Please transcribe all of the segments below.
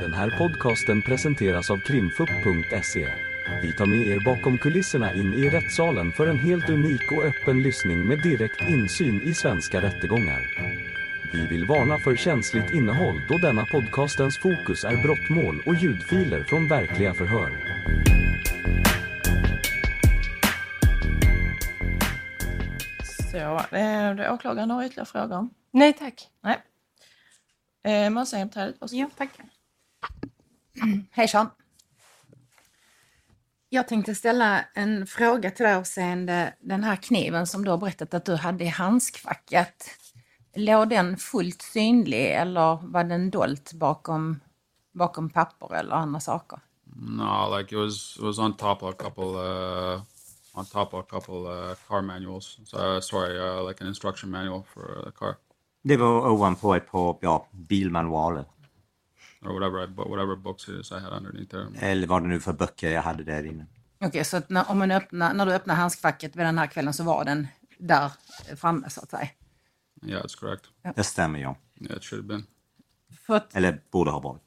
Den här podcasten presenteras av krimfupp.se. Vi tar med er bakom kulisserna in i rättssalen för en helt unik och öppen lyssning med direkt insyn i svenska rättegångar. Vi vill varna för känsligt innehåll då denna podcastens fokus är brottmål och ljudfiler från verkliga förhör. Så, eh, åklagaren har ytterligare frågor? Nej tack. Nej. Eh, Målsägandebiträdet, varsågod. Ja, tack. Hej Sean. Jag tänkte ställa en fråga till dig avseende den här kniven som du har berättat att du hade i handskfacket. Låg den fullt synlig eller var den dolt bakom, bakom papper eller andra saker? No, like it was it was on top of a couple uh on top of a couple uh, car manuals. So, uh, sorry, uh, like an instruction manual for the car Det var ovanpå ett par ja, bilmanualer. Or whatever I whatever it is I had underneath there. Eller vad det nu för böcker jag hade där inne. Okej, så att när, om man öppnar, när du öppnar handskfacket vid den här kvällen så var den där framme så att säga? Yeah, that's correct. Det stämmer ja. Yeah, it should have been. För att Eller borde ha varit.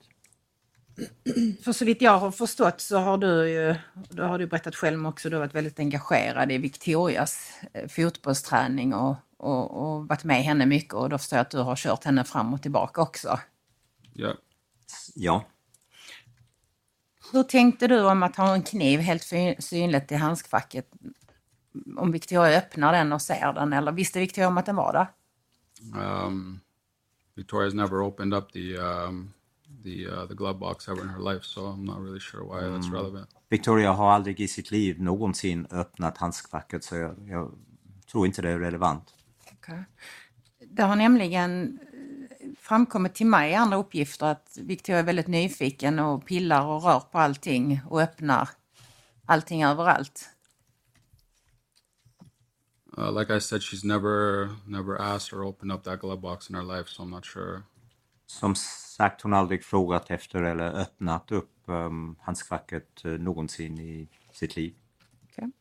För så vitt jag har förstått så har du ju, då har du berättat själv också, du har varit väldigt engagerad i Victorias eh, fotbollsträning och, och, och varit med henne mycket och då förstår jag att du har kört henne fram och tillbaka också. Yeah. Ja. Hur tänkte du om att ha en kniv helt sy- synligt i handskfacket? Om Victoria öppnar den och ser den eller visste Victoria om att den var där? Um, Victoria's never opened up the um, the uh, the glove box ever in her life, so I'm not really sure why that's relevant. Victoria har aldrig i sitt liv någonsin öppnat handskfacket så jag, jag tror inte det är relevant. Okay. Det har nämligen framkommit till mig i andra uppgifter att Victoria är väldigt nyfiken och pillar och rör på allting och öppnar allting överallt. Uh, like I said, she's never never asked or opened up that glove box in her life, so I'm not sure. Som sagt, hon har aldrig frågat efter eller öppnat upp um, handskfacket uh, någonsin i sitt liv. Okay.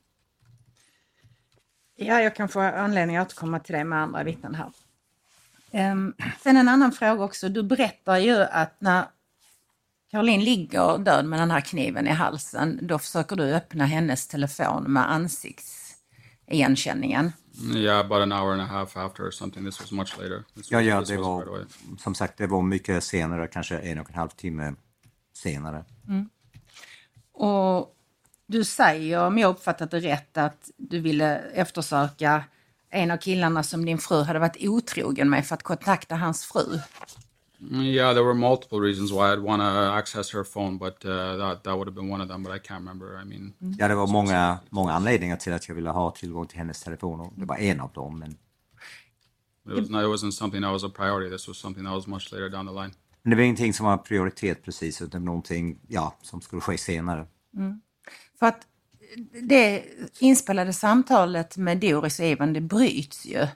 Ja, jag kan få anledning att återkomma till det med andra vittnen här. Um, sen en annan fråga också. Du berättar ju att när Caroline ligger död med den här kniven i halsen, då försöker du öppna hennes telefon med ansiktsigenkänningen. Yeah, about an hour and a half after or something. This was much later. This Ja, ja, det var right som sagt, det var mycket senare, kanske en och en halv timme senare. Och du säger, om jag uppfattat det rätt, att du ville eftersöka en av killarna som din fru hade varit otrogen med för att kontakta hans fru. Mm, Yeah, there were multiple reasons why I'd want to access her phone, but uh, that that would have been one of them. But I can't remember. I mean, Ja, det var många, många anledningar till att jag ville ha tillgång till hennes telefon och det var en av dem. Men, it was not, it wasn't something that was a priority. This was something that was much later down the line. men det var ingenting som var prioritet precis, utan någonting ja, som skulle ske senare. För att det inspelade samtalet med Doris och Ivan, det bryts ju.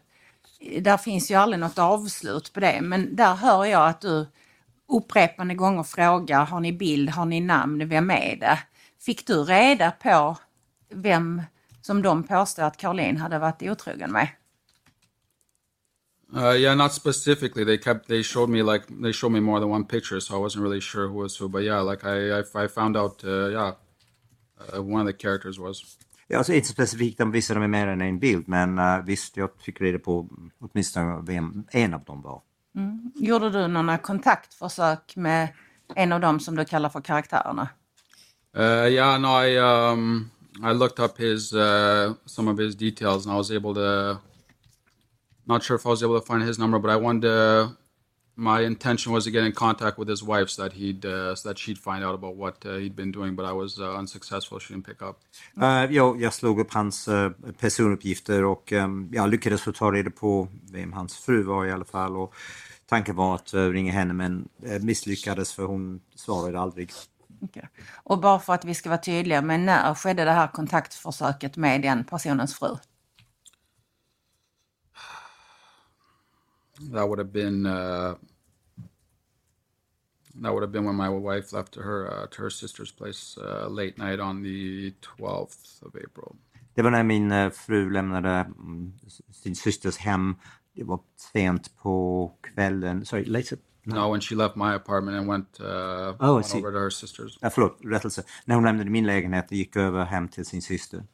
Där finns ju aldrig något avslut på det, men där hör jag att du upprepande gånger frågar, har ni bild, har ni namn, vem är det? Fick du reda på vem som de påstår att Caroline hade varit otrogen med? Uh, yeah, not specifically. They kept they showed me like they showed me more than one picture, so I wasn't really sure who was who. But yeah, like I I, I found out. Uh, yeah, one of the characters was. Ja, alltså inte specifikt, de visade mig mer än en bild, men uh, visst, jag fick reda på åtminstone vem en av dem var. Gjorde du några kontaktförsök med en av dem som du kallar för karaktärerna? Uh, yeah, no, I um I looked up his uh, some of his details, and I was able to. Not sure if I was able to find his number, but I wanted to. My intention was to get in contact with his wife so that he'd uh, so that she'd find out about what uh, he'd been doing, but I was uh, unsuccessful. She didn't pick up. Uh, jag, jag slog upp hans uh, personuppgifter och um, jag lyckades få ta reda på vem hans fru var i alla fall. Och tanken var att uh, ringa henne men uh, misslyckades för hon svarade aldrig. Okej. Och bara för att vi ska vara tydliga, men när skedde det här kontaktförsöket med den personens fru? That would have been uh, that would have been when my wife left to her uh, to her sister's place uh, late night on the twelfth of April. Det var när min uh, fru lämnade mm, sin systers hem. Det var sent på kvällen, sorry, late, No, when she left my apartment and went, uh, Oh, went see. over to her sister's. Ja, förlåt, rättelse. När hon lämnade min lägenhet och gick över hem till sin syster.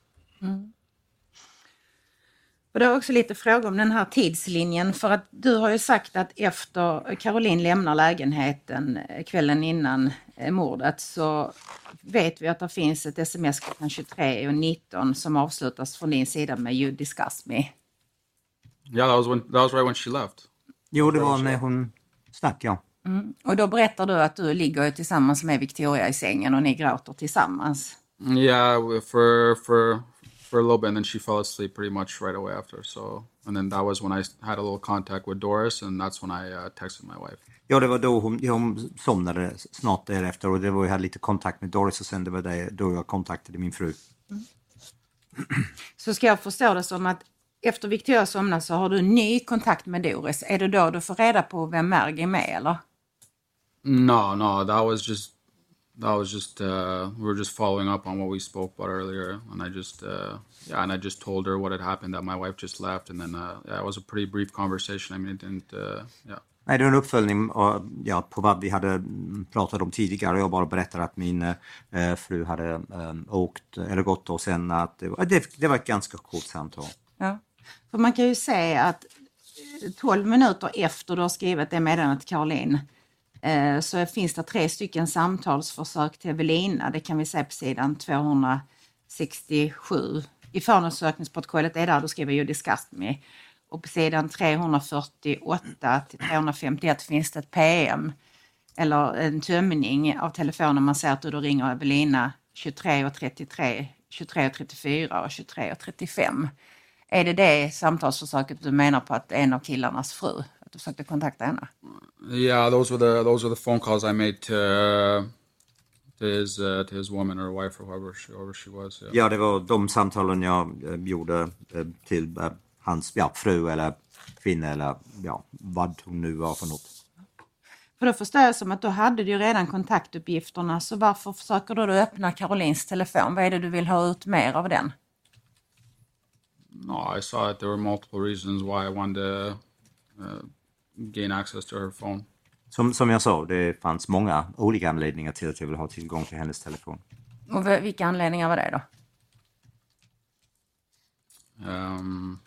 Och det är också lite fråga om den här tidslinjen för att du har ju sagt att efter Caroline lämnar lägenheten eh, kvällen innan eh, mordet så vet vi att det finns ett sms klockan 23 och 19 som avslutas från din sida med You discuss me. Yeah, that was when that was right when she left. Jo, det var när hon stack, ja. Och då berättar du att du ligger tillsammans med Victoria i sängen och ni gråter tillsammans. Yeah, we- for for for a little bit, and then she fell asleep pretty much right away after. So, and then that was when I had a little contact with Doris, and that's when I uh, texted my wife. Ja, det var då hon, ja, hon somnade snart därefter och det var jag hade lite kontakt med Doris och sen det var det, då jag kontaktade min fru. Så ska jag förstå det som att efter Victoria somnar så har du ny kontakt med Doris. Är det då du får reda på vem Merg är med eller? No, no, that was just that was just uh, we were just following up on what we spoke about earlier, and I just uh, yeah, and I just told her what had happened that my wife just left, and then uh, yeah, it was a pretty brief conversation. I mean, it didn't uh, yeah. Nej, det var en uppföljning och, ja, på vad vi hade mm, pratat om tidigare. Jag bara berättade att min eh, fru hade eh, åkt, eller gått och sen att det var, det, det var ett ganska kort samtal. Ja. För man kan ju se att eh, 12 minuter efter du har skrivit det meddelandet till Caroline eh, Eh, så finns det tre stycken samtalsförsök till Evelina. Det kan vi se på sidan 267. I förundersökningsprotokollet är där du skriver You discussed me. Och på sidan 348 till 351 finns det ett PM eller en tömning av telefonen. Man ser att du då ringer Evelina 23.33, 23.34 och 23.35. Är det det samtalsförsöket du menar på att en av killarnas fru, att du försökte kontakta henne? Yeah, those were the those were the phone calls I made to uh, to his uh, to his woman or wife or whoever she whoever she was. Yeah. Ja, det var de samtalen jag eh, gjorde eh, till eh, hans ja, fru eller kvinna eller ja, vad hon nu var för något. För då förstår jag som att då hade du ju redan kontaktuppgifterna, så varför försöker du då öppna Carolins telefon? Vad är det du vill ha ut mer av den? No, I saw that there were multiple reasons why I wanted to uh, gain access to her phone. Som, som jag sa, det fanns många olika anledningar till att jag ville ha tillgång till hennes telefon. Och vilka anledningar var det då? Um,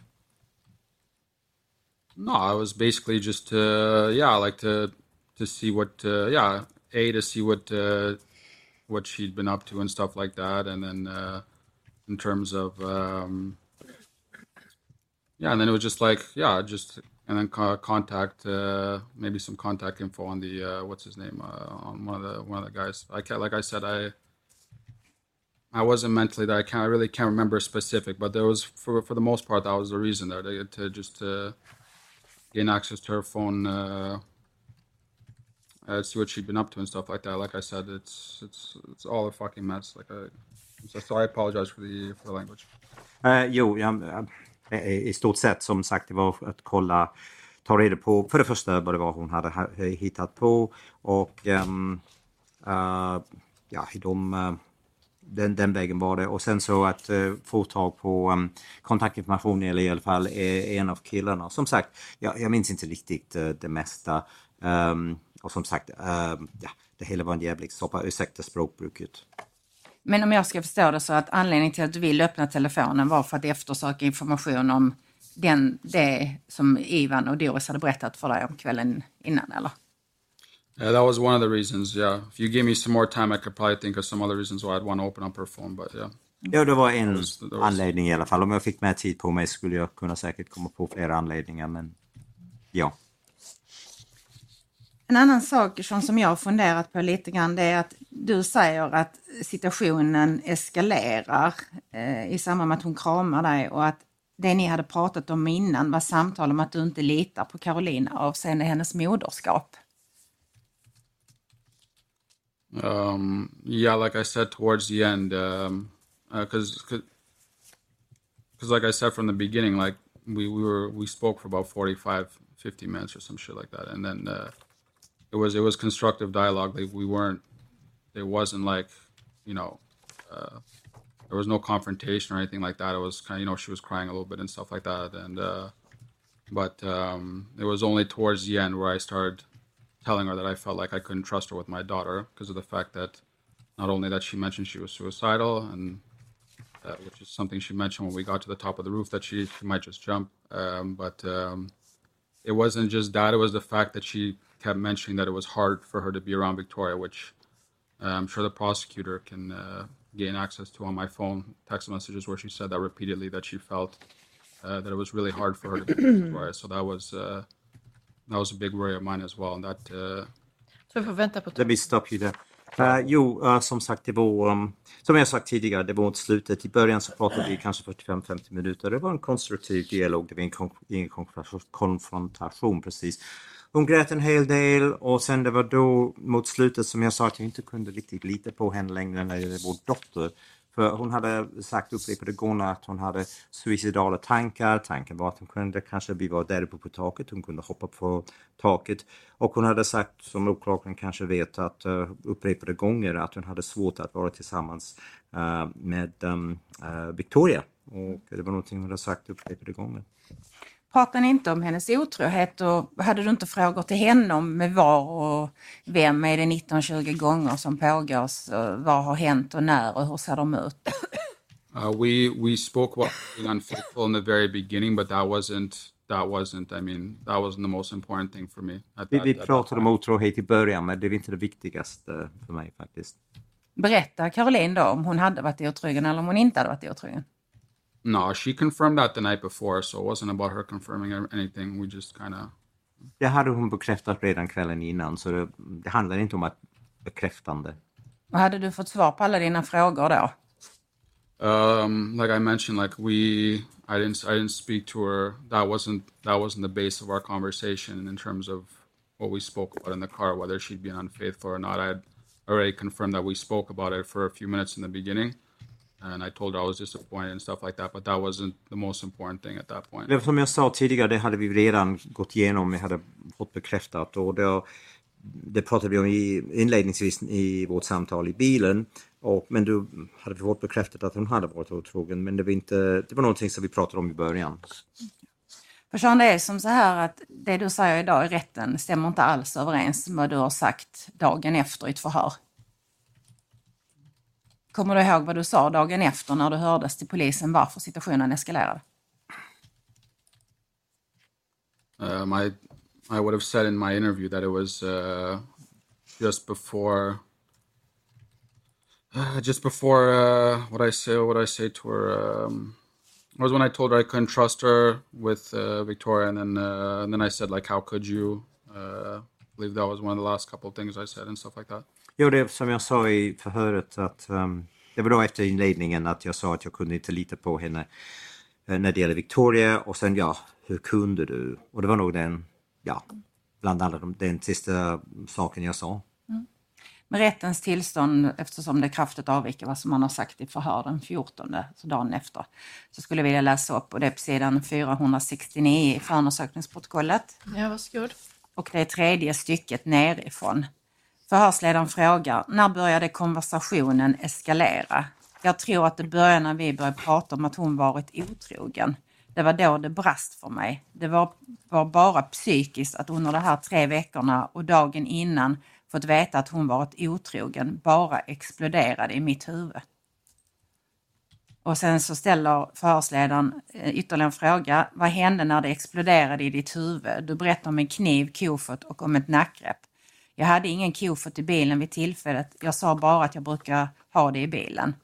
no, it was basically just to yeah, like to to see what uh, yeah, a to see what uh, what she'd been up to and stuff like that, and then uh, in terms of um, yeah, and then it was just like yeah, just and then co- contact uh, maybe some contact info on the uh, what's his name uh, on one of the one of the guys. I can't like I said I. I wasn't mentally that I can't I really can't remember specific, but there was for for the most part that was the reason there to, to just to gain access to her phone, uh, uh, see what she'd been up to and stuff like that. Like I said, it's it's it's all a fucking mess. Like I, so, so I apologize for the for the language. Jo, jag, eh, Eh, i stort sett som sagt det var att kolla, ta reda på för det första vad det var hon hade eh, hittat på och um, uh, ja, de, uh, den, den vägen var det. Och sen så att uh, få tag på um, kontaktinformation eller i alla fall en av killarna. Som sagt, jag, jag minns inte riktigt uh, det mesta. Um, och som sagt, ja, det hela var en jävlig soppa, ursäkta språkbruket. Men om jag ska förstå det så att anledningen till att du vill öppna telefonen var för att eftersöka information om den, det som Ivan och Doris hade berättat för dig om kvällen innan eller? Yeah, that was one of the reasons. Yeah, if you give me some more time, I could probably think of some other reasons why I'd want to open up her phone. But yeah, Ja, det var en was- that was- anledning i alla fall. Om jag fick mer tid på mig skulle jag kunna säkert komma på flera anledningar, men ja. En annan sak Sean, som jag har funderat på lite grann det är att du säger att situationen eskalerar eh, i samband med att hon kramar dig och att det ni hade pratat om innan var samtal om att du inte litar på Carolina avseende hennes moderskap. um, yeah, like I said towards the end, um, uh, because because like I said from the beginning, like we, we were we spoke for about 45, 50 minutes or some shit like that, and then uh, it was it was constructive dialogue. We weren't, it wasn't like you know. Uh, there was no confrontation or anything like that. It was kind of, you know, she was crying a little bit and stuff like that. And, uh, but um, it was only towards the end where I started telling her that I felt like I couldn't trust her with my daughter because of the fact that not only that she mentioned she was suicidal and which is something she mentioned when we got to the top of the roof that she, she might just jump um, but um, it wasn't just that it was the fact that she kept mentioning that it was hard for her to be around victoria which uh, i'm sure the prosecutor can uh, gain access to on my phone text messages where she said that repeatedly that she felt uh, that it was really hard for her to be with victoria so that was uh, that was a big worry of mine as well and that uh, Så vi får vänta på Let me stop you there. Eh, jo, eh, som sagt, det var, um, som jag sagt tidigare, det var inte slutet. I början så pratade vi kanske 45-50 minuter. Det var en konstruktiv dialog, det var ingen, kon- ingen konfrontation- konfrontation precis. Hon grät en hel del och sen det var då mot slutet som jag sa att jag inte kunde riktigt lita på henne längre när det gällde vår dotter. För hon hade sagt upprepade gånger att hon hade suicidala tankar. Tanken var att hon kunde kanske, vi var där uppe på taket, hon kunde hoppa på taket. Och hon hade sagt, som åklagaren kanske vet, att eh, uh, upprepade gånger att hon hade svårt att vara tillsammans uh, med um, uh, Victoria. Och det var någonting hon hade sagt upprepade gånger. Pratade ni inte om hennes otrohet och hade du inte frågor till henne om med var och vem är det 19-20 gånger som pågår? Så vad har hänt och när och hur ser de ut? Uh, we we spoke about being unfaithful in the very beginning, but that wasn't that wasn't. I mean, that wasn't the most important thing for me. At Vi, vi pratade om otrohet i början men det är inte det viktigaste för mig faktiskt. Berätta Caroline då om hon hade varit otrogen eller om hon inte hade varit otrogen. No, she confirmed that the night before, so it wasn't about her confirming anything. We just kind of. Det hade hon bekräftat redan kvällen innan så det, det handlar inte om att bekräftande. Och hade du fått svar på alla dina frågor då? Um, like I mentioned, like we, I didn't, I didn't speak to her. That wasn't, that wasn't the base of our conversation in terms of what we spoke about in the car, whether she'd been unfaithful or not. I had already confirmed that we spoke about it for a few minutes in the beginning, and I told her I was disappointed and stuff like that. But that wasn't the most important thing at that point. Som jag sa tidigare, det hade vi redan gått igenom, vi hade fått bekräftat och det, det pratade vi om i, inledningsvis i vårt samtal i bilen. Och, men du hade vi fått bekräftat att hon hade varit otrogen men det var, inte, det var någonting som vi pratade om i början. För Sean, det är som så här att det du säger idag i rätten stämmer inte alls överens med vad du har sagt dagen efter i ett förhör. Kommer du ihåg vad du sa dagen efter när du hördes till polisen varför situationen eskalerade? Um, I I would have said in my interview that it was uh, just before uh, just before uh, what I say what I say to her um, was when I told her I couldn't trust her with uh, Victoria and then uh, and then I said like how could you uh, I believe that was one of the last couple of things I said and stuff like that. Jo, det som jag sa i förhöret att um, det var då efter inledningen att jag sa att jag kunde inte lita på henne eh, när det gäller Victoria och sen ja, hur kunde du? Och det var nog den, ja, bland alla de, den sista saken jag sa. Med rättens tillstånd, eftersom det kraftigt avviker vad som man har sagt i förhör den 14, så dagen efter, så skulle jag vilja läsa upp och det är på sidan 469 i förundersökningsprotokollet. Ja, varsågod. och det är tredje stycket nerifrån. Förhörsledaren frågar, när började konversationen eskalera? Jag tror att det började när vi började prata om att hon varit otrogen. Det var då det brast för mig. Det var, var bara psykiskt att under de här tre veckorna och dagen innan fått veta att hon varit otrogen bara exploderade i mitt huvud. Och sen så ställer förhörsledaren eh, ytterligare en fråga. Vad hände när det exploderade i ditt huvud? Du berättar om en kniv, kofot och om ett nackgrepp. Jag hade ingen kofot i bilen vid tillfället. Jag sa bara att jag brukar ha det i bilen.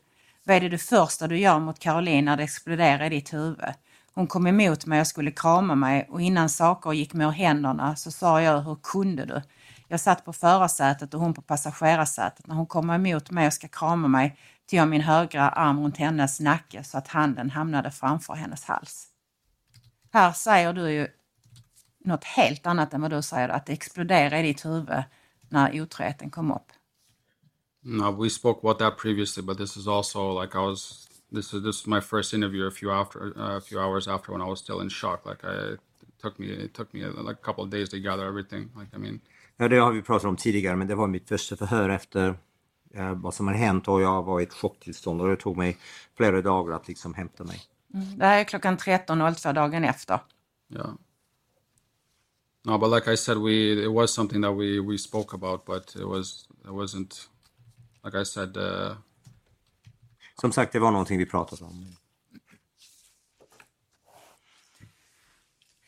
Vad är det, det första du gör mot Caroline när det exploderar i ditt huvud? Hon kom emot mig och skulle krama mig och innan saker gick mig ur händerna så sa jag, hur kunde du? Jag satt på förarsätet och hon på passagerarsätet. När hon kom emot mig och ska krama mig tog jag min högra arm runt hennes nacke så att handen hamnade framför hennes hals. Här säger du ju något helt annat än vad du säger, att det exploderar i ditt huvud när otroheten kom upp. No, we spoke about that previously, but this is also like I was. This is this is my first interview a few after uh, a few hours after when I was still in shock. Like I it took me it took me like a couple of days to gather everything. Like I mean, Ja, det har vi pratat om tidigare men det var mitt första förhör efter eh, vad som hade hänt och jag var i ett chocktillstånd och det tog mig flera dagar att liksom hämta mig. Det här är klockan 13.02 dagen efter. yeah. No, but like I said, we it was something that we we spoke about, but it was it wasn't like I said. Uh, Som sagt, det var någonting vi pratade om.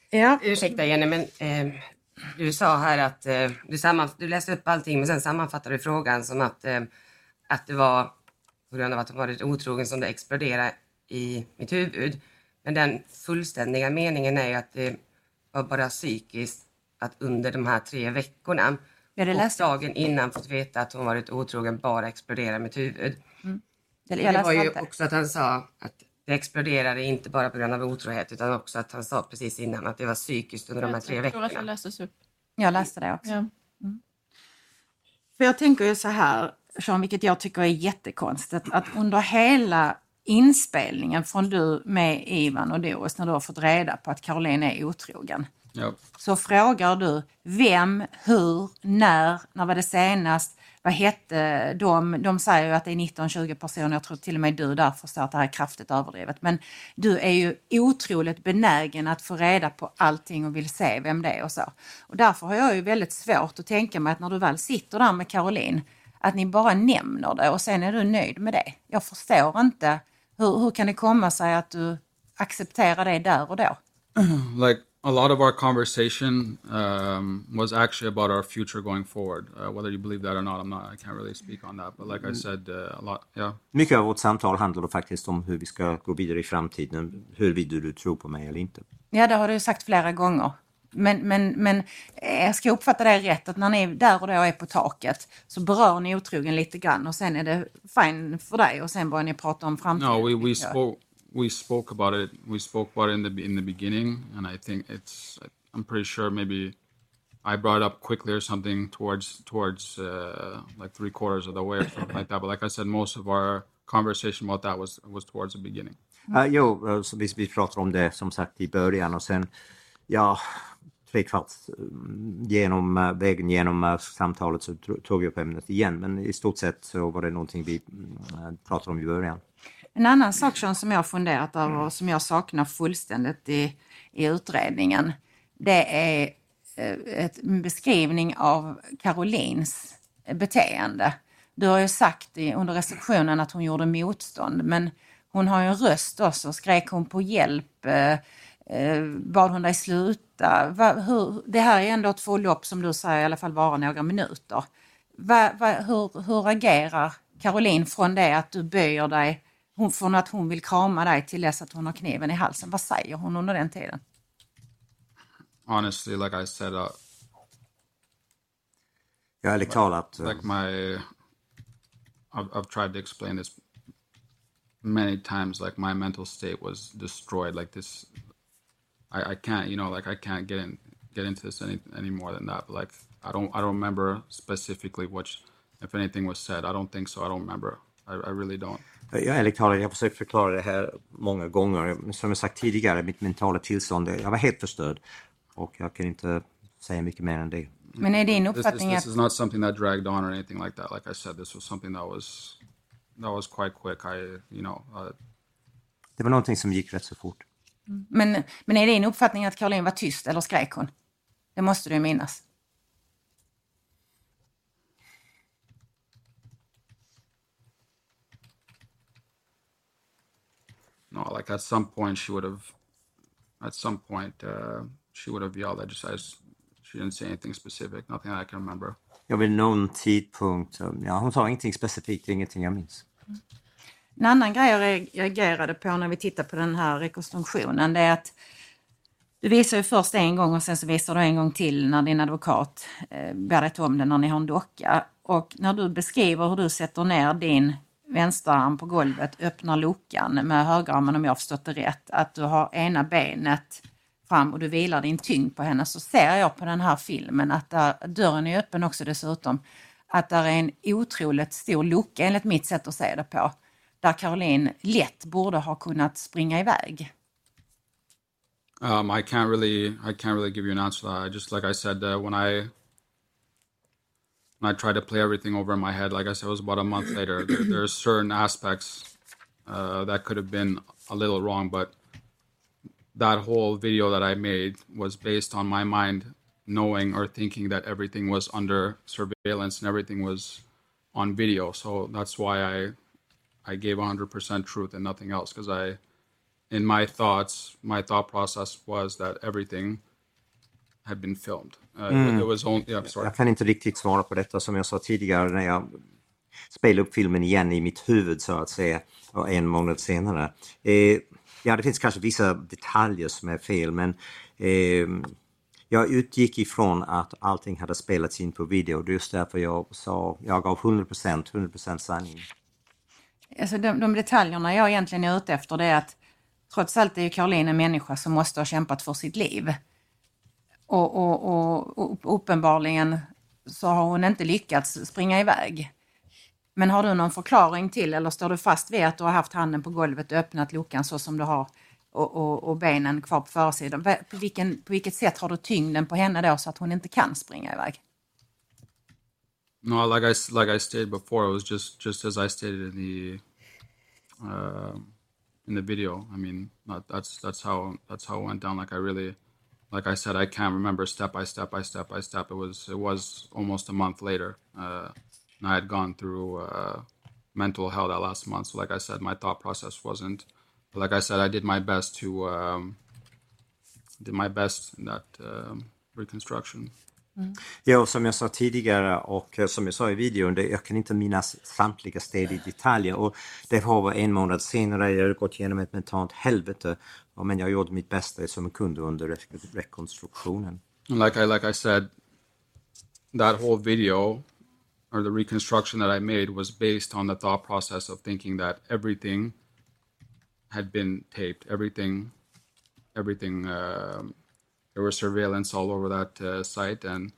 Ja, Ursäkta Jenny, men eh, du sa här att eh, du, samman, du läste upp allting men sen sammanfattade du frågan som att, eh, att det var på grund av att hon varit otrogen som det exploderade i mitt huvud. Men den fullständiga meningen är ju att det var bara psykiskt att under de här tre veckorna Ja, det och läste jag. dagen innan fått veta att hon varit otrogen bara exploderade i mitt huvud. jag det var läste ju också att han sa att det exploderade inte bara på grund av otrohet utan också att han sa precis innan att det var psykiskt under de här tre Jag tror att det veckorna. lästes upp. Jag läste det också. Ja. För jag tänker ju så här, Sean, vilket jag tycker är jättekonstigt, att under hela inspelningen från du med Ivan och Doris, när du har fått reda på att Caroline är otrogen, yep. så frågar du vem, hur, när, när var det senast, vad hette de? De säger ju att det är 19-20 personer, jag tror till och med du där förstår att det här är kraftigt överdrivet. Men du är ju otroligt benägen att få reda på allting och vill se vem det är och så. Och därför har jag ju väldigt svårt att tänka mig att när du väl sitter där med Caroline, att ni bara nämner det och sen är du nöjd med det. Jag förstår inte, hur, hur kan det komma sig att du accepterar det där och då? like a lot of our conversation um, was actually about our future going forward. Uh, whether you believe that or not, I'm not. I can't really speak on that. But like I said, uh, a lot. Yeah. Mycket av vårt samtal handlade faktiskt om hur vi ska gå vidare i framtiden, huruvida du tror på mig eller inte. Ja, det har du sagt flera gånger. Men, men, men eh, jag ska uppfatta det rätt att när ni där och då är på taket så berör ni otrogen lite grann och sen är det fine för dig och sen börjar ni prata om framtiden. No, we, we spoke we spoke about it. We spoke about it in the in the beginning, and I think it's. I'm pretty sure maybe I brought up quickly or something towards towards uh, like three quarters of the way or something like that. But like I said, most of our conversation about that was was towards the beginning. Uh, jo, eh, så vi, vi pratar om det som sagt i början och sen, ja, tre kvart mm, genom eh, vägen genom eh, samtalet så tog vi upp ämnet igen. Men i stort sett så var det någonting vi mm, eh, pratade om i början. En annan sak Sean, som jag har funderat över och som jag saknar fullständigt i, i utredningen, det är eh, ett, en beskrivning av Carolines beteende. Du har ju sagt i, under receptionen att hon gjorde motstånd, men hon har ju en röst också. Skrek hon på hjälp? Eh, eh, bad hon dig sluta? Va, hur, det här är ändå ett förlopp som du säger i alla fall vara några minuter. Va, va, hur, hur agerar Caroline från det att du böjer dig, hon, från att hon vill krama dig till dess att hon har kniven i halsen? Vad säger hon under den tiden? Honestly, like I said, uh, Ja, ärligt talat. eh, like my I've, I've tried to explain this many times like my mental state was destroyed like this I, I can't you know like I can't get in get into this any any more than that but like I don't I don't remember specifically which if anything was said I don't think so I don't remember I, I really don't Jag ärligt talat, jag har försökt förklara det här många gånger. Som jag sagt tidigare, mitt mentala tillstånd, jag var helt förstörd. Och jag kan inte säga mycket mer än det. Men är din this, this, uppfattning this att is not something that dragged on or anything like that like I said this was something that was that was quite quick I you know uh, Det var någonting som gick rätt så fort. Men, men är din uppfattning att Caroline var tyst eller skrek hon? Det måste du ju minnas. No, like at some point she would have, at some point uh, she would have yelled. I just, I just, she didn't say anything specific, nothing I can remember. Jag vid någon tidpunkt, eh, ja hon sa ingenting specifikt, ingenting jag minns. En annan grej jag re- reagerade på när vi tittar på den här rekonstruktionen det är att du visar ju först en gång och sen så visar du en gång till när din advokat eh, ber dig om den när ni har en docka. Och när du beskriver hur du sätter ner din vänsterarm på golvet, öppnar luckan med högerarmen om jag har förstått det rätt, att du har ena benet fram och du vilar din tyngd på henne så ser jag på den här filmen att där, dörren är öppen också dessutom, att där är en otroligt stor lucka enligt mitt sätt att se det på, där Caroline lätt borde ha kunnat springa iväg. Um, I can't really, I can't really give you an answer to that. I just, like I said, uh, when I, when I tried to play everything over in my head, like I said, it was about a month later. There, there's certain aspects uh, that could have been a little wrong, but that whole video that I made was based on my mind knowing or thinking that everything was under surveillance and everything was on video. So that's why I I gave 100% truth and nothing else because I in my thoughts, my thought process was that everything had been filmed. Yeah, sorry. Jag kan inte riktigt svara på detta som jag sa tidigare när jag spelade upp filmen igen i mitt huvud så att säga och en månad senare. Eh, ja, det finns kanske vissa detaljer som är fel men eh, jag utgick ifrån att allting hade spelats in på video. Det är just därför jag sa, jag gav 100%, 100% sanning. Alltså de, de detaljerna jag egentligen är ute efter det är att trots allt är ju Caroline en människa som måste ha kämpat för sitt liv. Och, och, och, uppenbarligen så har hon inte lyckats springa iväg. Men har du någon förklaring till eller står du fast vid att du har haft handen på golvet och öppnat luckan så som du har och, och, och benen kvar på försidan? På, vilken, på vilket sätt har du tyngden på henne då så att hon inte kan springa iväg? No, like I like I stated before, it was just just as I stated in the uh, in the video. I mean, that's that's how that's how it went down. Like I really, like I said, I can't remember step by step by step by step. It was it was almost a month later, uh, and I had gone through uh, mental hell that last month. So, like I said, my thought process wasn't. But like I said, I did my best to um, did my best in that um, reconstruction. Ja, som jag sa tidigare och eh, som jag sa i videon, det, jag kan inte minnas samtliga steg i detaljer och det var en månad senare, jag hade gått igenom ett mentalt helvete, ja, men jag gjorde mitt bästa som jag kunde under re- rekonstruktionen. Like I like I said, that whole video or the reconstruction that I made was based on the thought process of thinking that everything had been taped. Everything, everything. Um, there was surveillance all over that uh, site, and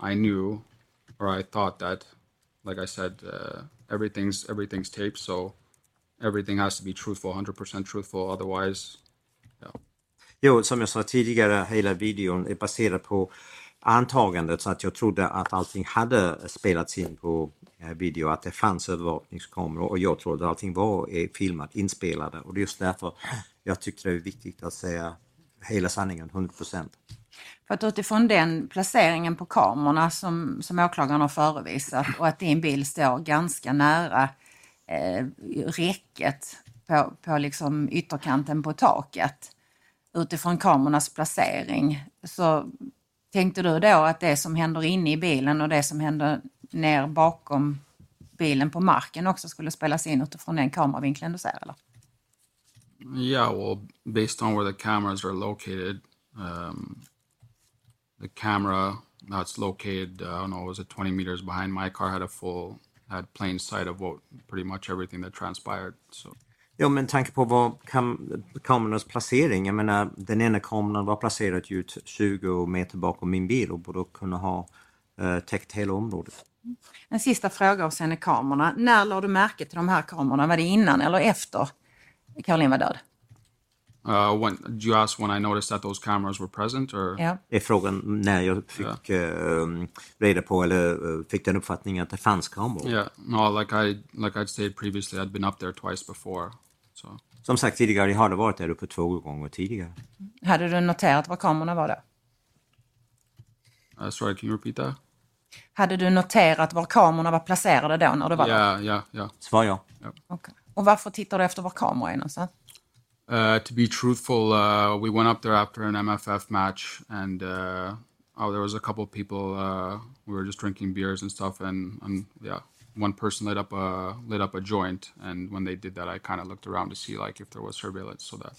I knew, or I thought that, like I said, uh, everything's everything's taped. So everything has to be truthful, hundred percent truthful. Otherwise, Jo, som jag sa tidigare, hela videon är baserad på antagandet så att jag trodde att allting hade spelats in på eh, video, att det fanns övervakningskameror och jag trodde att allting var eh, filmat, inspelade och det är just därför jag tyckte det är viktigt att säga hela sanningen, 100%. För att utifrån den placeringen på kamerorna som, som åklagaren har förevisat och att din bil står ganska nära eh, räcket på, på liksom ytterkanten på taket. Utifrån kamerornas placering så tänkte du då att det som händer inne i bilen och det som händer ner bakom bilen på marken också skulle spelas in utifrån den kameravinkeln du ser eller? Yeah, well, based on where the cameras are located, um, the camera that's located, uh, I don't know, was it 20 meters behind my car had a full, had plain sight of what pretty much everything that transpired. So Ja, men tanke på vad kam kamerornas placering, jag menar den ena kameran var placerad ju t- 20 meter bakom min bil och borde kunna ha eh, täckt hela området. En sista fråga avseende kamerorna. När lade du märke till de här kamerorna? Var det innan eller efter Caroline var död? uh, when did you ask when I noticed that those cameras were present, or Ja. Det är frågan när jag fick eh, reda på eller eh, fick den uppfattningen att det fanns kameror. yeah, no, like I like I'd stated previously, I'd been up there twice before. So Som sagt tidigare, jag hade varit där uppe två gånger tidigare. Hade du noterat var kamerorna var då? uh, sorry, can you repeat that? Hade du noterat var kamerorna var placerade då när du var där? Yeah, yeah. Svar ja. Och varför tittar du efter var kameror är någonstans? Uh, to be truthful, uh, we went up there after an MFF match, and uh, oh, there was a couple of people. Uh, we were just drinking beers and stuff, and, and yeah, one person lit up a lit up a joint, and when they did that, I kind of looked around to see like if there was surveillance, so that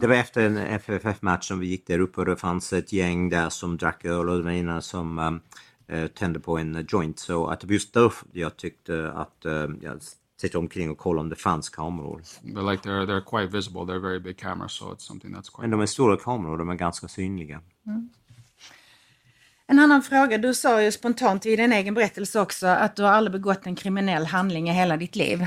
Det var efter en FFF-match som vi gick där uppe och det fanns ett gäng där som drack öl och det var ena som um, tände på en joint. Så att det var just därför jag tyckte att um, jag tittade omkring och kollade om det fanns kameror. but like they're they're quite visible. They're very big cameras, so it's something that's quite. Men de är stora kameror de är ganska synliga. En annan fråga. Du sa ju spontant i din egen berättelse också att du har aldrig begått en kriminell handling i hela ditt liv.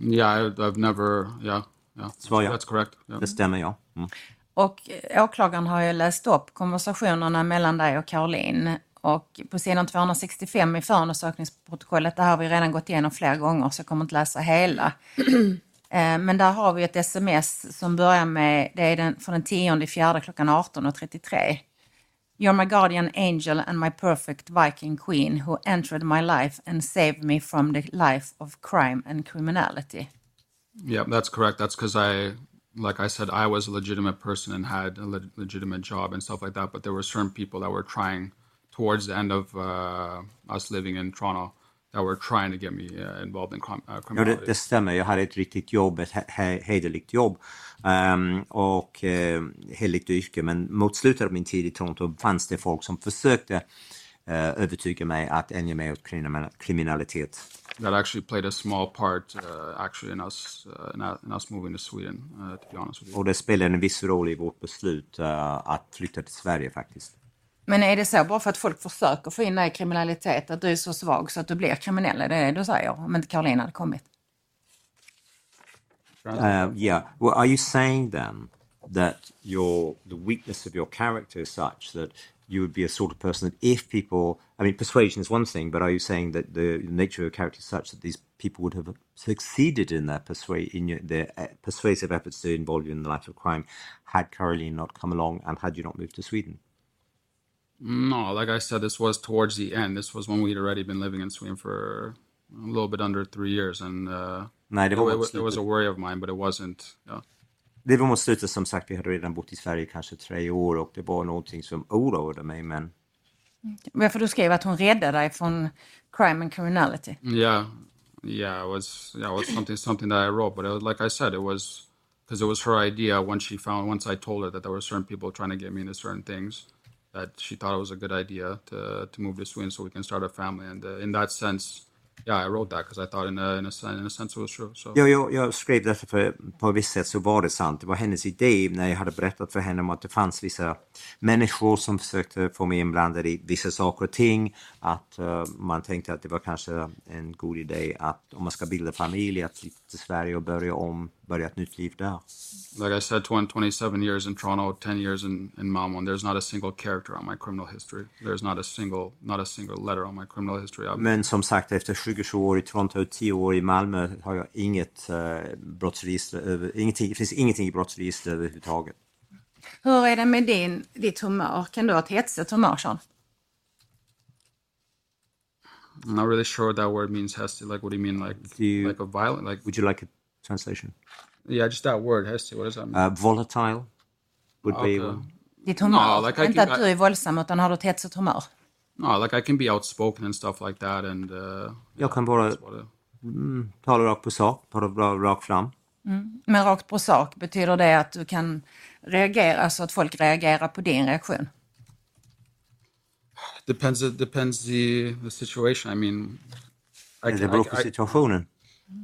Yeah, I, I've never. Yeah, yeah. Svar ja. That's correct. Yeah. Det stämmer ja. Mm. Och åklagaren har ju läst upp konversationerna mellan dig och Caroline. Och på sidan 265 i förundersökningsprotokollet, det här har vi redan gått igenom flera gånger så jag kommer inte läsa hela. Eh, Men där har vi ett sms som börjar med, det är den, från den 10 fjärde klockan 18.33. You're my guardian angel and my perfect Viking queen who entered my life and saved me from the life of crime and criminality. Yeah, that's correct. That's because I, like I said, I was a legitimate person and had a le- legitimate job and stuff like that. But there were certain people that were trying, towards the end of uh, us living in Toronto, that were trying to get me uh, involved in crim- uh, Ja, criminality. det, det stämmer. Jag hade ett riktigt jobb, ett he- he- hederligt jobb ehm, och eh, hederligt yrke. Men mot slutet av min tid i Toronto fanns det folk som försökte eh, övertyga mig att ändra mig åt kriminal- kriminalitet. that actually played a small part, uh, actually, in us uh, in, in us moving to Sweden. Uh, to be honest with you. Och det spelade en viss roll i vårt beslut eh, att flytta till Sverige faktiskt. Men är det så bara för att folk försöker få in dig i kriminalitet att du är så svag så att du blir kriminell? Är det det du säger? Om inte hade kommit. Uh, yeah. Well, are you saying then that your the weakness of your character is such that you would be a sort of person that if people, I mean, persuasion is one thing, but are you saying that the nature of your character is such that these people would have succeeded in their persuade in your, their uh, persuasive efforts to involve you in the life of crime had Caroline not come along and had you not moved to Sweden? No, like I said, this was towards the end. This was when we'd already been living in Sweden for a little bit under three years, and uh, Nej, det it, var, wa- mot it was a worry of mine, but it wasn't. Yeah. det var mot slutet som sagt, vi hade redan bott i Sverige kanske tre år och det var någonting som oroade mig men Varför du skrev att hon räddade dig från crime and criminality. Yeah, yeah, it was yeah, it was something something that I wrote, but it was, like I said, it was because it was her idea. Once she found, once I told her that there were certain people trying to get me into certain things, that she thought it was a good idea to to move to Sweden so we can start a family. And uh, in that sense, yeah, I wrote that because I thought in a in a, in a sense it was true. So Ja, jag, jag skrev detta för på ett visst sätt så var det sant. Det var hennes idé när jag hade berättat för henne om att det fanns vissa människor som försökte få mig inblandad i vissa saker och ting. Att eh, man tänkte att det var kanske en god idé att om man ska bilda familj att flytta till Sverige och börja om, börja ett nytt liv där. like I said, 20, 27 years in Toronto, 10 years in, in Malmo, and there's not a single character on my criminal history. There's not a single not a single letter on my criminal history. I'm, Men som sagt efter 27 år i Toronto och 10 år i Malmö har jag inget eh, brottsregister, över, ingenting, det finns ingenting i brottsregister överhuvudtaget. Hur är det med din, ditt humör? Kan du ha ett hetsigt humör, Sean? I'm not really sure what that word means. Hesty, like what do you mean? Like Do you- like a violent? Like Would you like a translation? yeah, just that word, Hesty. What does that mean? Uh, volatile would be Okay. one. Ditt humör? No, like I inte can- att du är våldsam utan har du ett hetsigt humör? no, like I can be outspoken and stuff like that, and uh, Jag kan bara it- tala rakt på sak, tala rakt fram. Men rakt på sak, betyder det att du kan reagera, alltså att folk reagerar på din reaktion? Depends. It depends the the situation. I mean, I Det can, beror I, på I, situationen.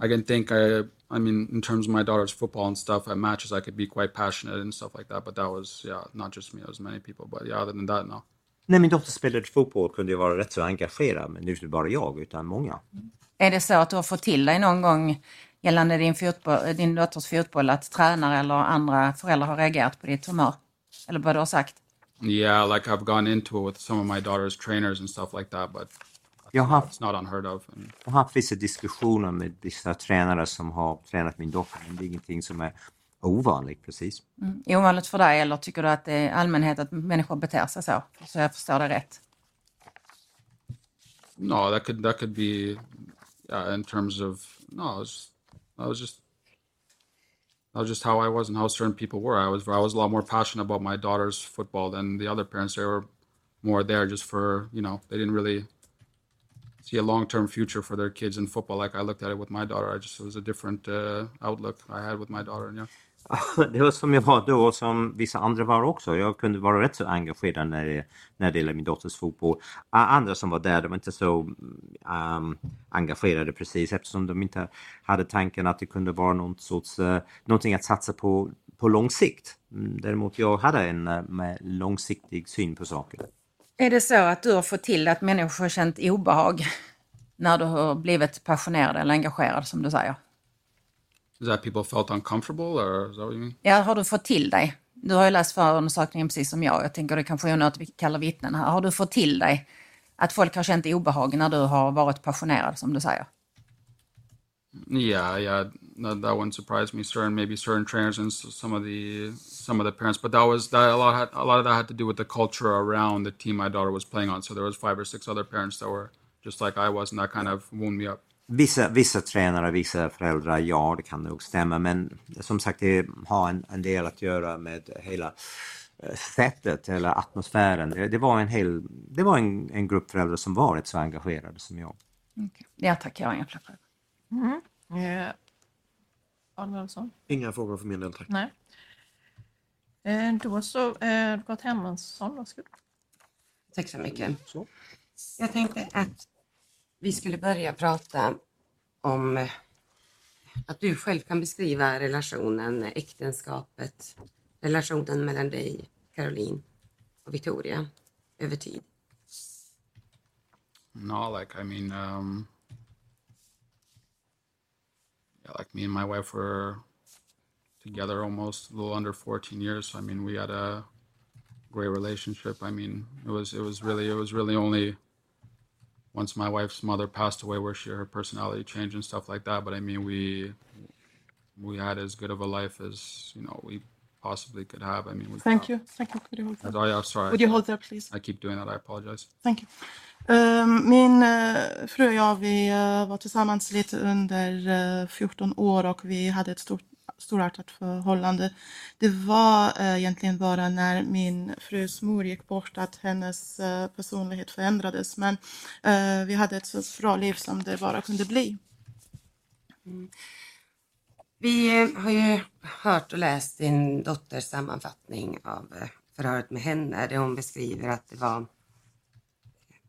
I can think. I I mean, in terms of my daughter's football and stuff at matches, I could be quite passionate and stuff like that. But that was yeah, not just me. It was many people. But yeah, other than that, no. När min dotter spelade fotboll kunde jag vara rätt så engagerad, men är inte bara jag utan många. Är det så att du har fått till dig någon gång gällande din, fotboll, din dotters fotboll att tränare eller andra föräldrar har reagerat på ditt humör? Eller vad du har sagt? Yeah, like I've gone into it with some of my daughter's trainers and stuff like that, but Jag har haft, it's not unheard of. And jag har haft vissa diskussioner med vissa tränare som har tränat min dotter, men det är ingenting som är ovanligt precis. Ovanligt för dig eller tycker du att det är allmänhet att människor beter sig så? Så jag förstår det rätt. no, that could that could be, yeah, in terms of no, it was, that was just that was just how I was and how certain people were. I was I was a lot more passionate about my daughter's football than the other parents. They were more there just for you know they didn't really see a long term future for their kids in football like I looked at it with my daughter. I just it was a different uh, outlook I had with my daughter. And yeah. Det var som jag var då och som vissa andra var också. Jag kunde vara rätt så engagerad när det, när det gällde min dotters fotboll. Andra som var där, de var inte så um, engagerade precis eftersom de inte hade tanken att det kunde vara någon sorts, uh, någonting att satsa på på lång sikt. Mm, däremot jag hade en uh, långsiktig syn på saker. Är det så att du har fått till att människor har känt obehag när du har blivit passionerad eller engagerad som du säger? Is that er people felt uncomfortable or is that what you mean? Ja, har du fått till dig? Du har ju läst förundersökningen precis som jag. Jag tänker det kanske är onödigt att vi kallar vittnen här. Har du fått till dig att folk har känt obehag när du har varit passionerad som du säger? Yeah, yeah. that, that wouldn't surprise me. Certain maybe certain trainers and some of the some of the parents, but that was that a lot had a lot of that had to do with the culture around the team my daughter was playing on. So there was five or six other parents that were just like I was, and that kind of wound me up. Vissa, vissa tränare, vissa föräldrar, ja det kan nog stämma men som sagt det har en, en del att göra med hela eh, sättet eller atmosfären. Det, det var en hel, det var en, en grupp föräldrar som varit så engagerade som jag. Okej. Ja tack, jag har inga fler frågor. Eh, Adam Olsson? Inga frågor för min del, tack. Nej. Eh, då så, eh, Hermansson, varsågod. Tack så mycket. Så. Jag tänkte att vi skulle börja prata om eh, att du själv kan beskriva relationen, äktenskapet, relationen mellan dig, Caroline och Victoria över tid. No, like I mean, um, yeah, like me and my wife were together almost a little under 14 years. So I mean, we had a great relationship. I mean, it was it was really it was really only once my wife's mother passed away where she her personality changed and stuff like that. But I mean, we we had as good of a life as you know we possibly could have. I mean, we Thank you. Thank you. Could you hold there? Oh, yeah, sorry. Would you hold there, please? I keep doing that. I apologize. Thank you. Ehm, min uh, fru och jag, vi eh, var tillsammans lite under eh, 14 år och vi hade ett stort, storartat förhållande. Det var eh, egentligen bara när min frus mor gick bort att hennes eh, personlighet förändrades. Men eh, vi hade ett så bra liv som det bara kunde bli. Vi eh, har ju hört och läst din dotters sammanfattning av eh, förhöret med henne där hon beskriver att det var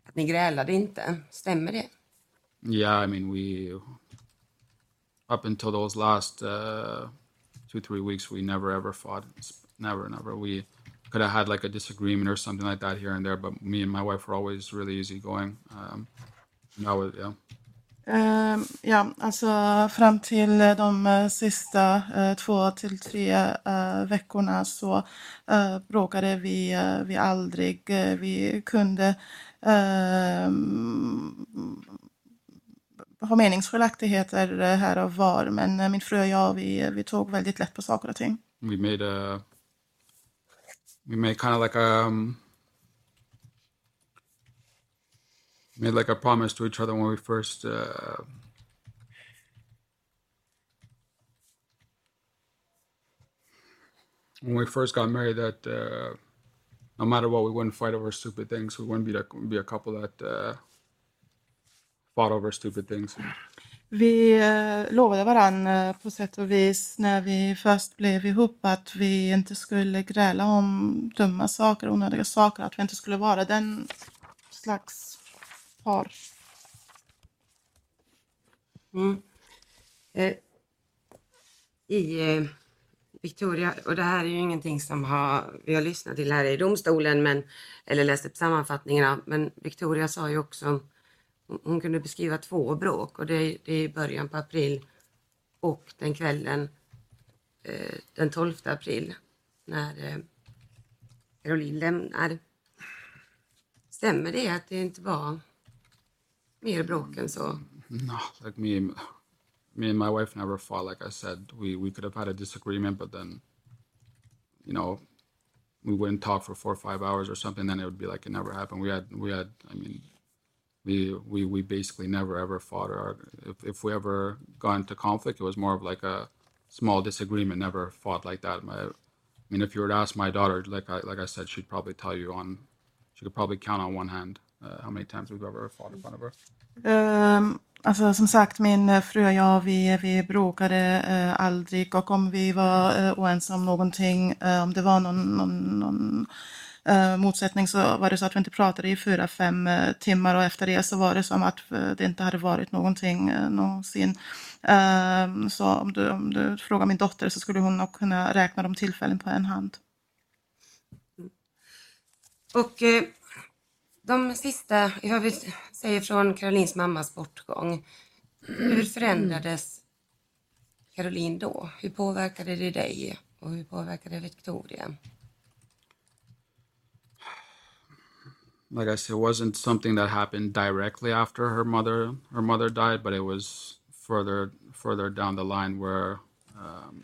att ni grälade inte. Stämmer det? Yeah, I mean, we up until those last uh, two three weeks, we never ever fought. Never, never. We could have had like a disagreement or something like that here and there, but me and my wife were always really easygoing. Um, yeah. Ehm, ja, alltså fram till eh, de eh, sista eh, två till tre eh, veckorna så eh, bråkade vi, vi aldrig. Vi kunde ehm, meningsskiljaktigheter eh, här och var, men eh, min fru och jag, vi, vi tog väldigt lätt på saker och ting. We made a we made kind of like a um, made like a promise to each other when we first uh, when we first got married that uh, no matter what we wouldn't fight over stupid things we wouldn't be like be a couple that uh, fought over stupid things Vi eh, lovade varann eh, på sätt och vis när vi först blev ihop att vi inte skulle gräla om dumma saker, onödiga saker, att vi inte skulle vara den slags par. Mm. Eh, I eh, Victoria, och det här är ju ingenting som har, vi har lyssnat till här i domstolen men, eller läst upp sammanfattningarna, men Victoria sa ju också, hon, kunde beskriva två bråk och det, det är i början på april och den kvällen eh, den 12 april när eh, Caroline lämnar. Stämmer det att det inte var mer bråk än så? No, like me, me and my wife never fought. Like I said, we we could have had a disagreement, but then, you know, we wouldn't talk for four or five hours or something. Then it would be like it never happened. We had we had. I mean, we we we basically never ever fought. Or if if we ever got into conflict, it was more of like a small disagreement. Never fought like that. My, I mean, if you were to ask my daughter, like I like I said, she'd probably tell you on. She could probably count on one hand uh, how many times we've ever fought in front of her. Ehm, alltså som sagt, min eh, fru och jag, vi, vi bråkade eh, aldrig och om vi var eh, oense om någonting, eh, om det var någon, någon, någon eh, motsättning så var det så att vi inte pratade i fyra, fem eh, timmar och efter det så var det som att eh, det inte hade varit någonting eh, någonsin. Ehm, så om du, om du frågar min dotter så skulle hon nog kunna räkna de tillfällen på en hand. Och eh, de sista, jag vill säga från Karolins mammas bortgång. Hur förändrades Caroline då? Hur påverkade det dig och hur påverkade det Victoria? Like I said, it wasn't something that happened directly after her mother her mother died, but it was further further down the line where um,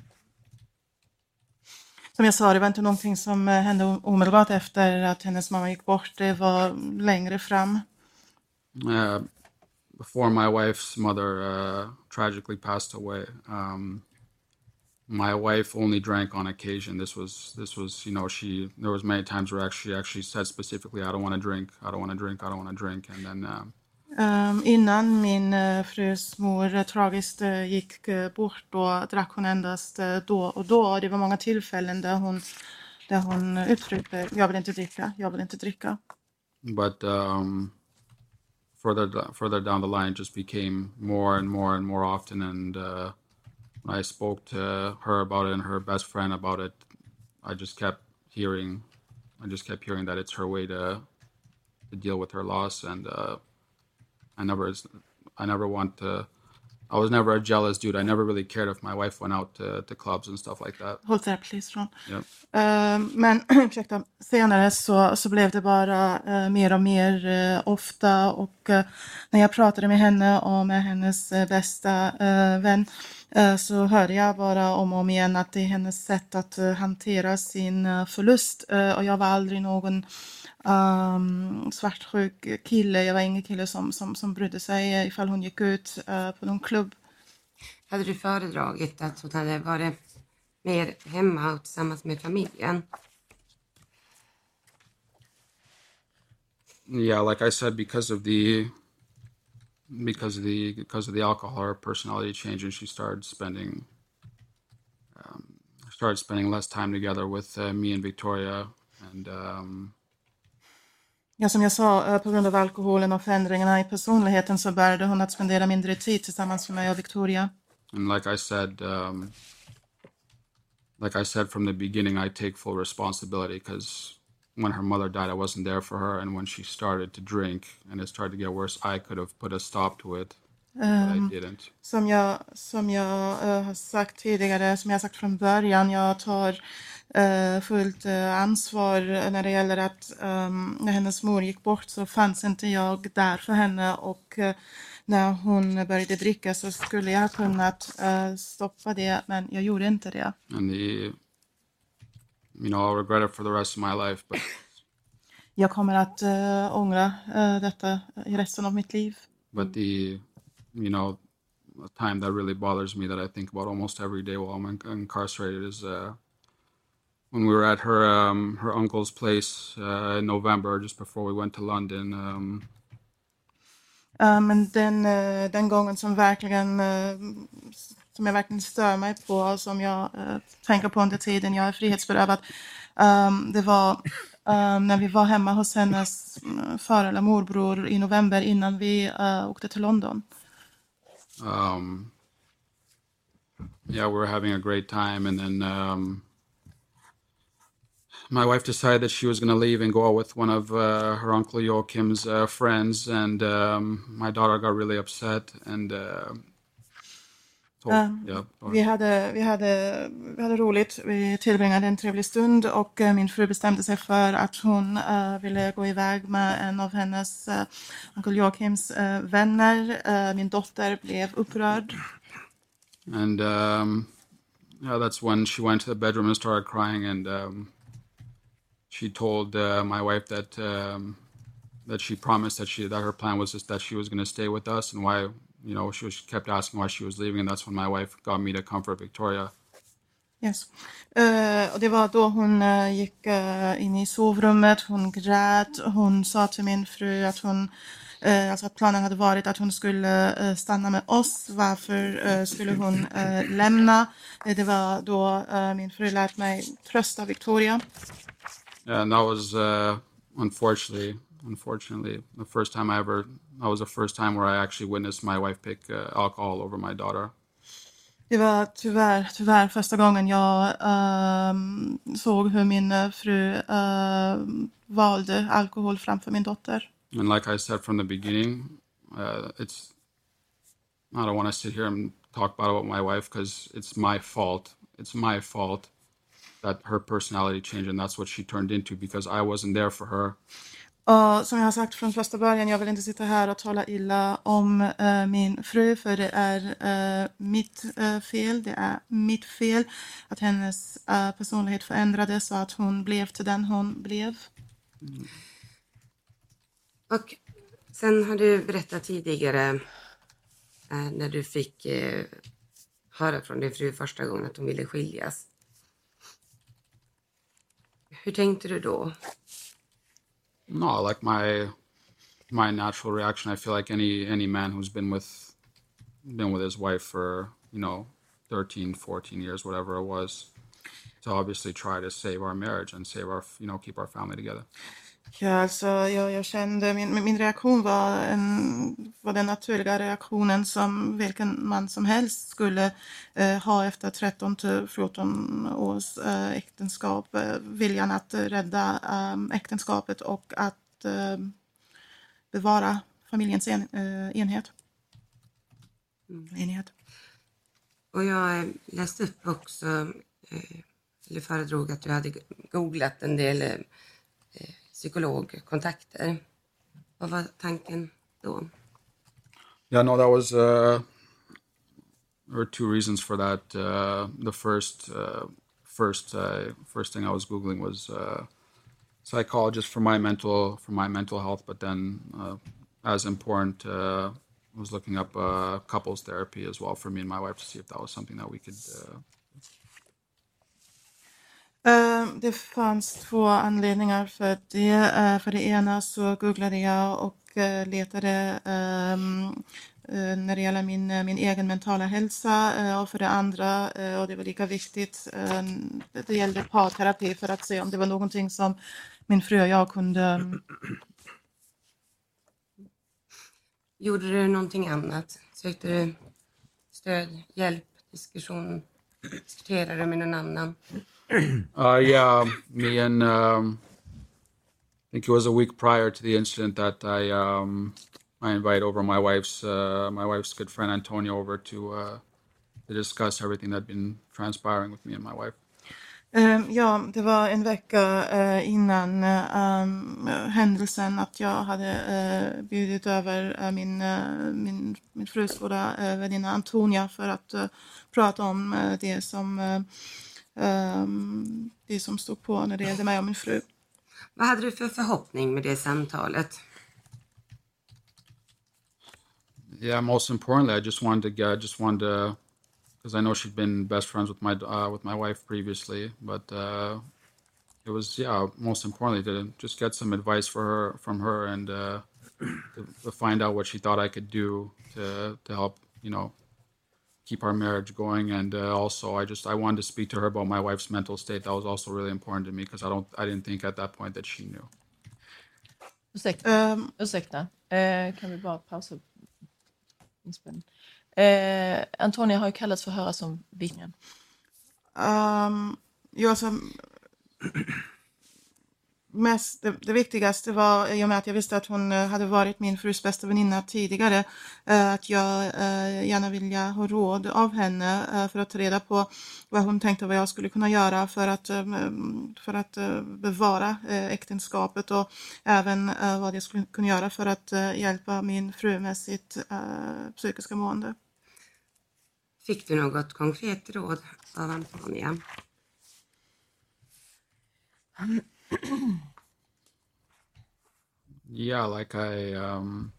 Som jag sa, det var inte någonting som eh, hände omedelbart efter att hennes mamma gick bort. Det var längre fram. uh, before my wife's mother uh, tragically passed away. Um, my wife only drank on occasion. This was this was you know she there was many times where actually she actually said specifically I don't want to drink I don't want to drink I don't want to drink and then um, Um, innan min uh, frus mor uh, tragiskt uh, gick uh, bort då drack hon endast då och då. Det var många tillfällen där hon, där hon uttryckte jag vill inte dricka, jag vill inte dricka. but um, further further down the line just became more and more and more often and uh, I spoke to her about it and her best friend about it I just kept hearing I just kept hearing that it's her way to to deal with her loss and uh, I never I never want to I was never a jealous dude I never really cared if my wife went out to, to clubs and stuff like that Hold there please Ron. Yep. Eh, men ursäkta, senare så, så blev det bara eh, mer och mer eh, ofta och eh, när jag pratade med henne och med hennes bästa vän så hörde jag bara om och om igen att det är hennes sätt att eh, hantera sin eh, förlust Eh, och jag var aldrig någon um, svartsjuk kille. Jag var ingen kille som, som, som brydde sig eh, ifall hon gick ut eh, på någon klubb. Hade du föredragit att hon hade varit mer hemma och tillsammans med familjen? yeah like i said because of the because of the because of the alcohol her personality changed and she started spending um, started spending less time together with uh, me and victoria and um, Ja, som jag sa, eh, på grund av alkoholen och förändringarna i personligheten så började hon att spendera mindre tid tillsammans med mig och Victoria. and like i said um, like i said from the beginning i take full responsibility because when her mother died i wasn't there for her and when she started to drink and it started to get worse i could have put a stop to it but i didn't Som jag, som jag eh, har sagt tidigare, som jag har sagt från början, jag tar eh, fullt eh, ansvar när det gäller att ehm, när hennes mor gick bort så fanns inte jag där för henne och när hon började dricka så skulle jag ha kunnat stoppa det, men jag gjorde inte det. and the you know i'll regret it for the rest of my life but Jag kommer att eh, ångra eh, detta i resten av mitt liv. but the you know a time that really bothers me that i think about almost every day while i'm in- incarcerated is uh when we were at her um her uncle's place uh in november just before we went to london um men den, eh, den gången som verkligen eh, som jag verkligen stör mig på och som jag eh, tänker på under tiden jag är frihetsberövad. Um, det var um, när vi var hemma hos hennes mm, far eller morbror i november innan vi uh, åkte till London. um yeah we were having a great time and then um my wife decided that she was going to leave and go out with one of uh, her uncle Joachim's uh, friends, and um, my daughter got really upset and uh, uh, yeah, Vi hade, vi, hade, vi hade roligt, vi tillbringade en trevlig stund och eh, min fru bestämde sig för att hon eh, ville gå iväg med en av hennes uh, onkel Joakims eh, vänner. Min dotter blev upprörd. and um, yeah, that's when she went to the bedroom and started crying, and um, she told uh, my wife that um, that she promised that she that her plan was just that she was going to stay with us, and why you know she was kept asking why she was leaving, and that's when my wife got me to comfort Victoria. Yes. Eh, och det var då hon eh, gick eh, in i sovrummet, hon grät, hon sa till min fru att hon alltså att planen hade varit att hon skulle stanna med oss. Varför skulle hon lämna? Det var då min fru lät mig trösta Victoria. Yeah, and that was uh, unfortunately, unfortunately, the first time I ever. That was the first time where I actually witnessed my wife pick uh, alcohol over my daughter. Det var tyvärr, tyvärr första gången jag ehm, såg hur min eh, fru ehm, valde alkohol framför min dotter. And like I said from the beginning, uh, it's. I don't want to sit here and talk about it my wife because it's my fault. It's my fault that her personality changed, and that's what she turned into because I wasn't there for her. Och som jag har sagt från första början, jag vill inte sitta här och tala illa om eh, min fru, för det är eh, mitt eh, fel. Det är mitt fel att hennes eh, personlighet förändrades så att hon blev till den hon blev. Mm. Och sen har du berättat tidigare eh, när du fick eh, höra från din fru första gången att hon ville skiljas. Hur tänkte du då? No, like my my natural reaction. I feel like any any man who's been with been with his wife for you know 13, 14 years, whatever it was, to obviously try to save our marriage and save our you know keep our family together. Ja, alltså, jag, jag kände, min, min reaktion var, en, var den naturliga reaktionen som vilken man som helst skulle eh, ha efter 13 till 14 års eh, äktenskap. Eh, viljan att rädda eh, äktenskapet och att eh, bevara familjens en, eh, enhet. enhet. Och jag läste upp också, eller föredrog att du hade googlat en del psykologkontakter. Vad var tanken då? Yeah, no, that was uh, there were two reasons for that. Uh, the first, uh, first, uh, first thing I was googling was uh, psychologist for my mental for my mental health, but then uh, as important, uh, I was looking up uh, couples therapy as well for me and my wife to see if that was something that we could. Uh, Eh, det fanns två anledningar för det. Eh, för det ena så googlade jag och eh, letade ehm, när det gäller min, min egen mentala hälsa och för det andra, och det var lika viktigt, det gällde parterapi för att se om det var någonting som min fru och jag kunde ehm, Gjorde du någonting annat? Sökte du stöd, hjälp, diskussion? Diskuterade du med någon annan? Uh, yeah, me and um, I think it was a week prior to the incident that I um, I invite over my wife's uh, my wife's good friend Antonio over to uh, to discuss everything that had been transpiring with me and my wife. Eh, Ja, det var en vecka eh, innan eh, händelsen att jag hade eh, bjudit över eh, min, eh, min, min frus goda väninna Antonia för att prata om det, som, ehm, det som stod på när det gällde mig och min fru. Vad hade du för förhoppning med det samtalet? Yeah, most importantly, I just wanted to get, just wanted to, because I know she'd been best friends with my uh, with my wife previously, but uh, it was yeah, most importantly to just get some advice for her from her and uh, to, to find out what she thought I could do to to help you know keep our marriage going, and uh, also I just I wanted to speak to her about my wife's mental state. That was also really important to me because I don't I didn't think at that point that she knew. Ursäkta, Ehm, ursäkta. Eh, kan vi bara pausa inspelningen? Eh, Antonia har ju kallats för att höra som vittnen. Um, jag som mest, det, det viktigaste var, i och med att jag visste att hon eh, hade varit min frus bästa väninna tidigare, eh, att jag eh, gärna vilja ha råd av henne för att ta reda på vad hon tänkte vad jag skulle kunna göra för att, för att bevara äktenskapet och även vad jag skulle kunna göra för att hjälpa min fru med sitt psykiska mående. Fick du något konkret råd av Antonia? Yeah, like I um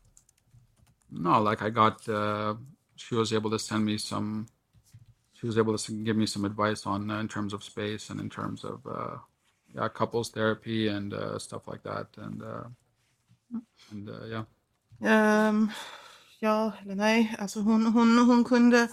no, like I got uh she was able to send me some she was able to give me some advice on uh, in terms of space and in terms of uh yeah, couples therapy and uh stuff like that and uh and uh yeah. Ehm, ja eller nej, alltså hon, hon, hon kunde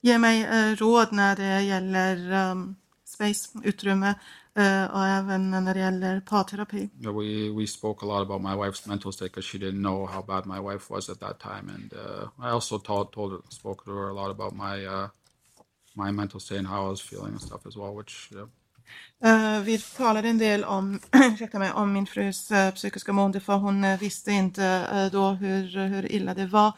ge mig eh, råd när det gäller ehm, space, utrymme eh, och även när det gäller parterapi. Yeah, we we spoke a lot about my wife's mental state because she didn't know how bad my wife was at that time, and uh, I also told told spoke to her a lot about my uh, my mental state and how I was feeling and stuff as well. Which yeah, Eh, vi talade en del om, ursäkta mig, om min frus eh, psykiska mående för hon eh, visste inte då hur, hur illa det var.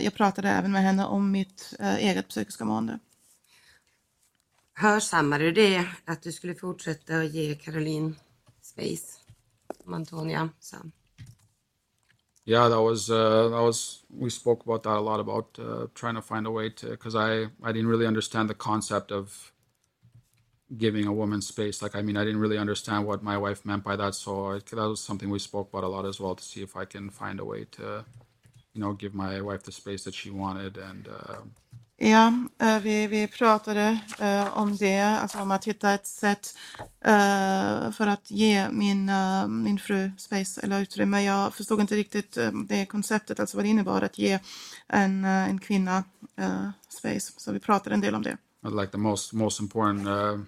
Jag pratade även med henne om mitt eget psykiska mående. Hörsammade det, att du skulle fortsätta att ge Caroline space? som Antonia. Yeah, that was uh, that was we spoke about that a lot about uh, trying to find a way to because I I didn't really understand the concept of giving a woman space. Like I mean, I didn't really understand what my wife meant by that, so I, that was something we spoke about a lot as well to see if I can find a way to you know give my wife the space that she wanted and. Uh, Ja, eh, vi, vi pratade eh, om det, alltså om att hitta ett sätt eh, för att ge min, eh, min fru space eller utrymme. Jag förstod inte riktigt eh, det konceptet, alltså vad det innebar att ge en, eh, en kvinna space. Så vi pratade en del om det. like the most most important uh,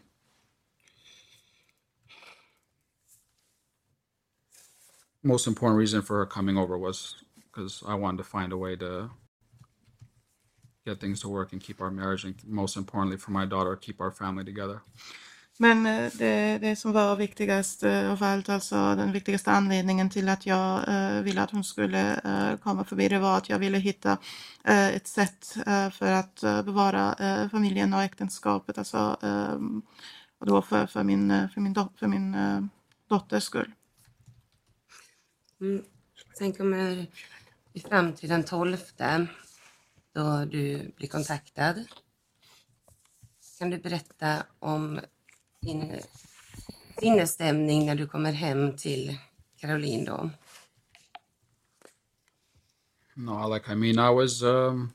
most important reason for her coming over was because I wanted to find a way to get things to work and keep our marriage and most importantly for my daughter keep our family together. Men eh, det, det som var viktigast eh, av allt, alltså den viktigaste anledningen till att jag eh, ville att hon skulle komma förbi, det var att jag ville hitta ett sätt för att bevara familjen och äktenskapet, alltså och då för, för min, för min, för min dotters skull. Mm. Sen kommer vi fram till den 12 då du blir kontaktad. Kan du berätta om din sinnesstämning när du kommer hem till Caroline då? No, like I mean, I was um,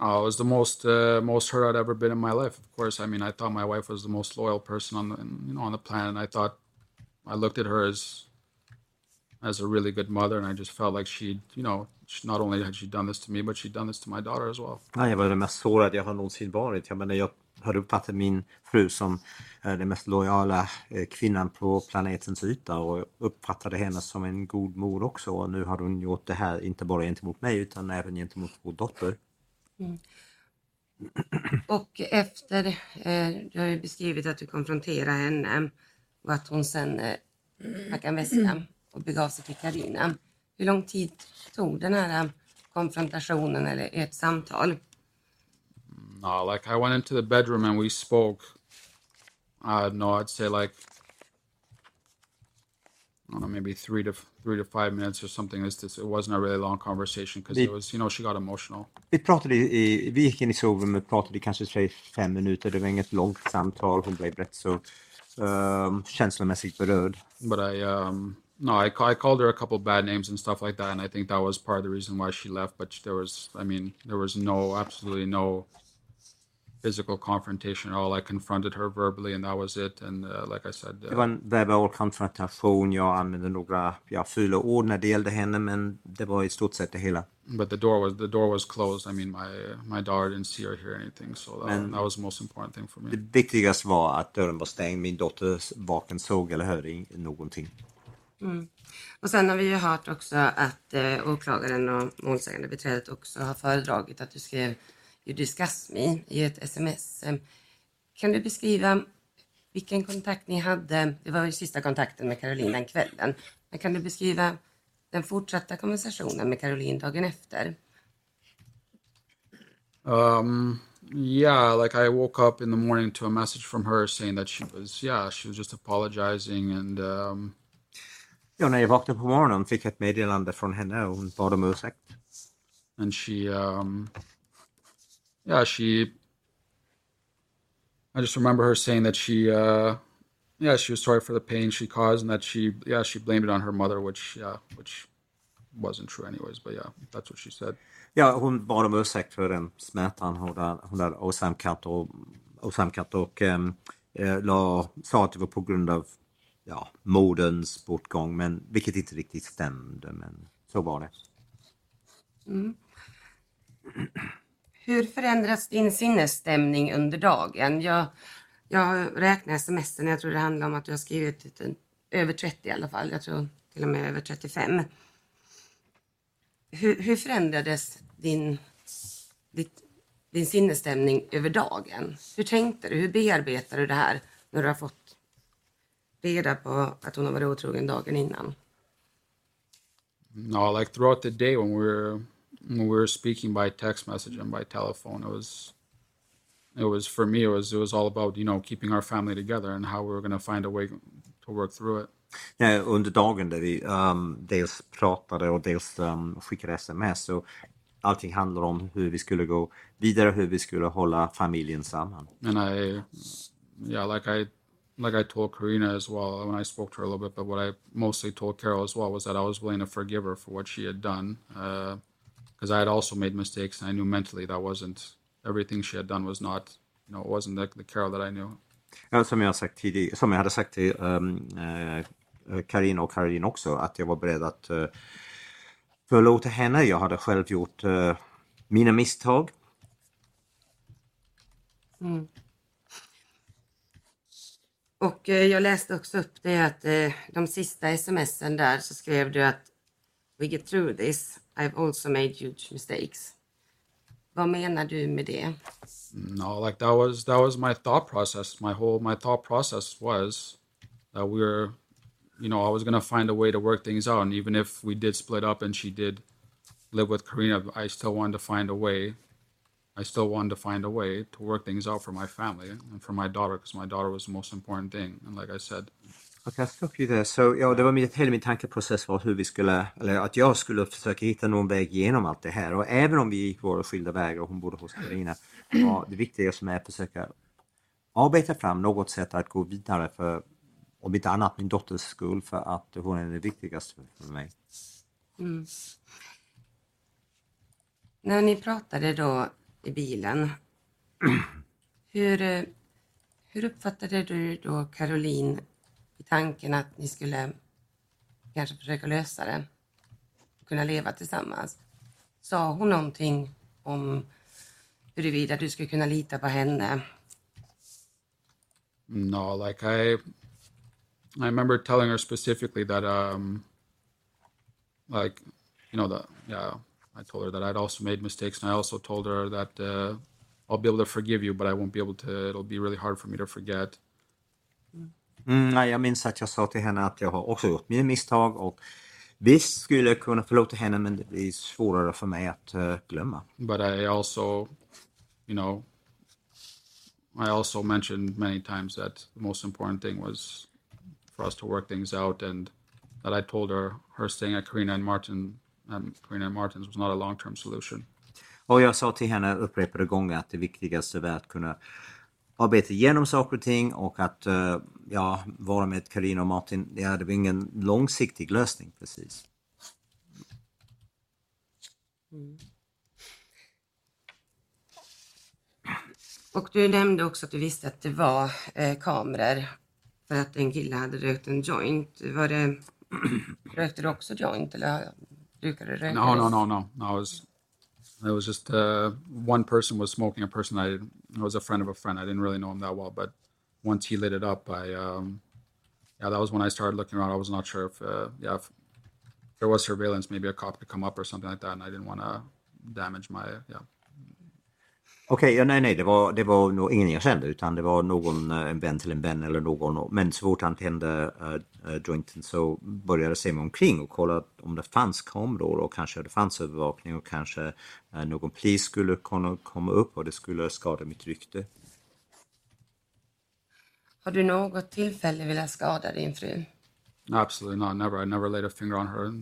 I was the most uh, most hurt I'd ever been in my life. Of course, I mean, I thought my wife was the most loyal person on the you know on the planet. I thought I looked at her as as a really good mother, and I just felt like she'd you know she, not only had she done this to me, but she'd done this to my daughter as well. Nej, jag var den mest sårade jag har någonsin varit. Jag menar, jag hade uppfattat min fru som eh, den mest lojala eh, kvinnan på planetens yta och uppfattade henne som en god mor också. Och nu har hon gjort det här inte bara gentemot mig utan även gentemot vår dotter. Och efter, eh, du har ju beskrivit att du konfronterade henne och att hon sen eh, packade en väska och begav sig till Carina. Hur lång tid tog den här eh, konfrontationen eller ert samtal? No, like I went into the bedroom and we spoke. Don't know. I'd say like I don't know, maybe three to three to five minutes or something. It's just, it wasn't a really long conversation because it was, you know, she got emotional. Vi pratade i, vi gick in i sovrummet och pratade i kanske tre, fem minuter. Det var inget långt samtal. Hon blev rätt så um, känslomässigt berörd. But I, um, no, I, I called her a couple bad names and stuff like that, and I think that was part of the reason why she left. But there was, I mean, there was no, absolutely no physical confrontation at all. I confronted her verbally, and that was it. And uh, like I said, Det uh, var en verbal konfrontation. Jag använde några ja, fula ord när det gällde henne men det var i stort sett det hela. but the door was the door was closed. I mean, my my daughter didn't see or hear anything, so that, Men- that was the most important thing for me. Det viktigaste var att dörren var stängd. Min dotter varken såg eller hörde in- Mm. Och sen har vi ju hört också att eh, åklagaren och målsägande beträdet också har föredragit att du skrev You discuss me i ett sms. Ehm, kan du beskriva vilken kontakt ni hade? Det var ju sista kontakten med Caroline den kvällen. Men kan du beskriva den fortsatta konversationen med Caroline dagen efter? Um, yeah, like I woke up in the morning to a message from her saying that she was, yeah, she was just apologizing and um, Ja, när jag vaknade på morgonen fick jag ett meddelande från henne och hon bad om ursäkt. and she, um, yeah, she. I just remember her saying that she, uh, yeah, she was sorry for the pain she caused and that she, yeah, she blamed it on her mother, which, yeah, which wasn't true anyways, but yeah, that's what she said. Ja, hon bad om ursäkt för den smärtan hon hade, hon hade åsamkat och, åsamkat och ehm, eh, la, sa att det var på grund av ja, moderns bortgång, men, vilket inte riktigt stämde. Men så var det. Mm. Hur förändras din sinnesstämning under dagen? Jag, jag räknar smsen, jag tror det handlar om att du har skrivit en- över 30 i alla fall. Jag tror till och med över 35. Hur, hur förändrades din, ditt, din sinnesstämning över dagen? Hur tänkte du? Hur bearbetade du det här när du har fått reda på att hon har varit otrogen dagen innan? No, like throughout the day when we were when we were speaking by text message and by telephone, it was it was for me it was it was all about you know keeping our family together and how we were going to find a way to work through it. Ja, under dagen där vi um, dels pratade och dels um, skickade sms. Så allting handlar om hur vi skulle gå vidare, hur vi skulle hålla familjen samman. And I, yeah, like I, like I told Karina as well when I spoke to her a little bit, but what I mostly told Carol as well was that I was willing to forgive her for what she had done, because I had also made mistakes, and I knew mentally that wasn't everything she had done was not, you know, it wasn't the, the Carol that I knew. Ja, som, jag sagt tidigare, som jag hade sagt till um, eh, Karina och Caroline också, att jag var beredd att uh, förlåta henne. Jag hade själv gjort uh, mina misstag. Och eh, jag läste också upp det att eh, de sista smsen där så skrev du att We get through this. I've also made huge mistakes. Vad menar du med det? No, like that was that was my thought process. My whole my thought process was that we were, you know, I was gonna find a way to work things out, and even if we did split up and she did live with Karina, I still wanted to find a way. I still wanted to find a way to work things out for my family and for my daughter, because my daughter was the most important thing. And like I said, Okay, I stop you there. Så ja, det var min, hela min tankeprocess var hur vi skulle, eller att jag skulle försöka hitta någon väg genom allt det här. Och även om vi gick våra skilda vägar och hon bodde hos Carina, var det viktiga som är att försöka arbeta fram något sätt att gå vidare för, om inte annat min dotters skull, för att hon är det viktigaste för mig. När ni pratade då i bilen, hur, eh, hur uppfattade du då Caroline i tanken att ni skulle kanske försöka lösa det och kunna leva tillsammans? Sa hon någonting om huruvida du skulle kunna lita på henne? No, like I, I remember telling her specifically that, um, like, you know, that yeah, I told her that I'd also made mistakes, and I also told her that uh, I'll be able to forgive you, but I won't be able to. It'll be really hard for me to forget. Mm, nej, jag minns att jag sa till henne att jag har också gjort mina misstag och visst skulle jag kunna förlåta henne men det blir svårare för mig att eh, glömma. But I also, you know, I also mentioned many times that the most important thing was for us to work things out, and that I told her her staying at Karina and Martin, Karina and Martin's was not a long-term solution. Och jag sa till henne upprepade gånger att det viktigaste var att kunna arbeta igenom saker och ting och att eh, ja, vara med Karina och Martin, ja, det var ingen långsiktig lösning precis. Och du nämnde också att du visste att det var eh, kameror för att en kille hade rökt en joint. Var det, rökte du också joint eller No, no, no, no, no. It was, it was just uh, one person was smoking. A person I, I was a friend of a friend. I didn't really know him that well, but once he lit it up, I, um, yeah, that was when I started looking around. I was not sure if, uh, yeah, if there was surveillance, maybe a cop could come up or something like that, and I didn't want to damage my, yeah. Okej, ja, nej, nej, det var, det var nog ingen jag kände utan det var någon, eh, en vän till en vän eller någon. Men så fort han tände uh, jointen så började jag se mig omkring och kolla om det fanns kameror och kanske det fanns övervakning och kanske uh, någon polis skulle kunna komma upp och det skulle skada mitt rykte. Har du något tillfälle velat skada din fru? Absolutely not. Never. I never laid a finger on her.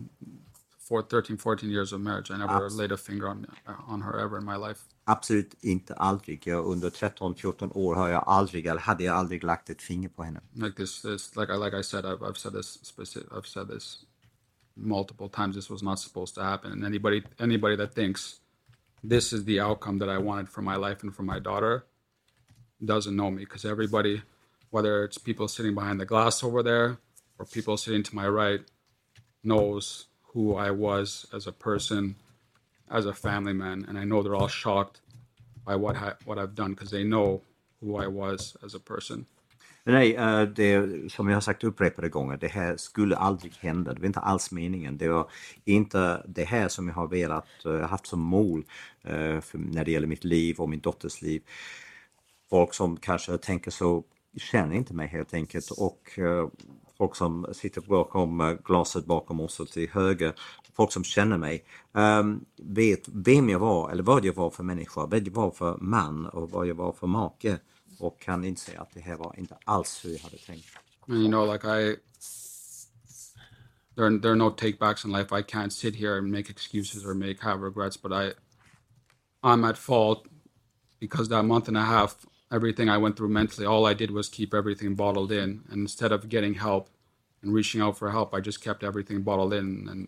Four, 13, 14 years of marriage, I never Abs- laid a finger on, uh, on her ever in my life. Absolut inte aldrig. Jag, under 13-14 år har jag aldrig, eller hade jag aldrig lagt ett finger på henne. like this this like I like I said I've, I've said this specific I've said this multiple times this was not supposed to happen and anybody anybody that thinks this is the outcome that I wanted for my life and for my daughter doesn't know me because everybody whether it's people sitting behind the glass over there or people sitting to my right knows who I was as a person as a family man and I know they're all shocked by what ha- what I've done because they know who I was as a person Nej, eh, det, som jag har sagt upprepade gånger, det här skulle aldrig hända. Det var inte alls meningen. Det var inte det här som jag har velat, eh, haft som mål eh, när det gäller mitt liv och min dotters liv. Folk som kanske tänker så känner inte mig helt enkelt och folk som sitter bakom eh, glaset bakom oss och till höger, folk som känner mig, ehm, vet vem jag var eller vad jag var för människa, vad jag var för man och vad jag var för make och kan inse att det här var inte alls hur jag hade tänkt. You know, like I, there, there are no takebacks in life. I can't sit here and make excuses or make have regrets, but I, I'm at fault because that month and a half, everything I went through mentally, all I did was keep everything bottled in. And instead of getting help and reaching out for help, I just kept everything bottled in. And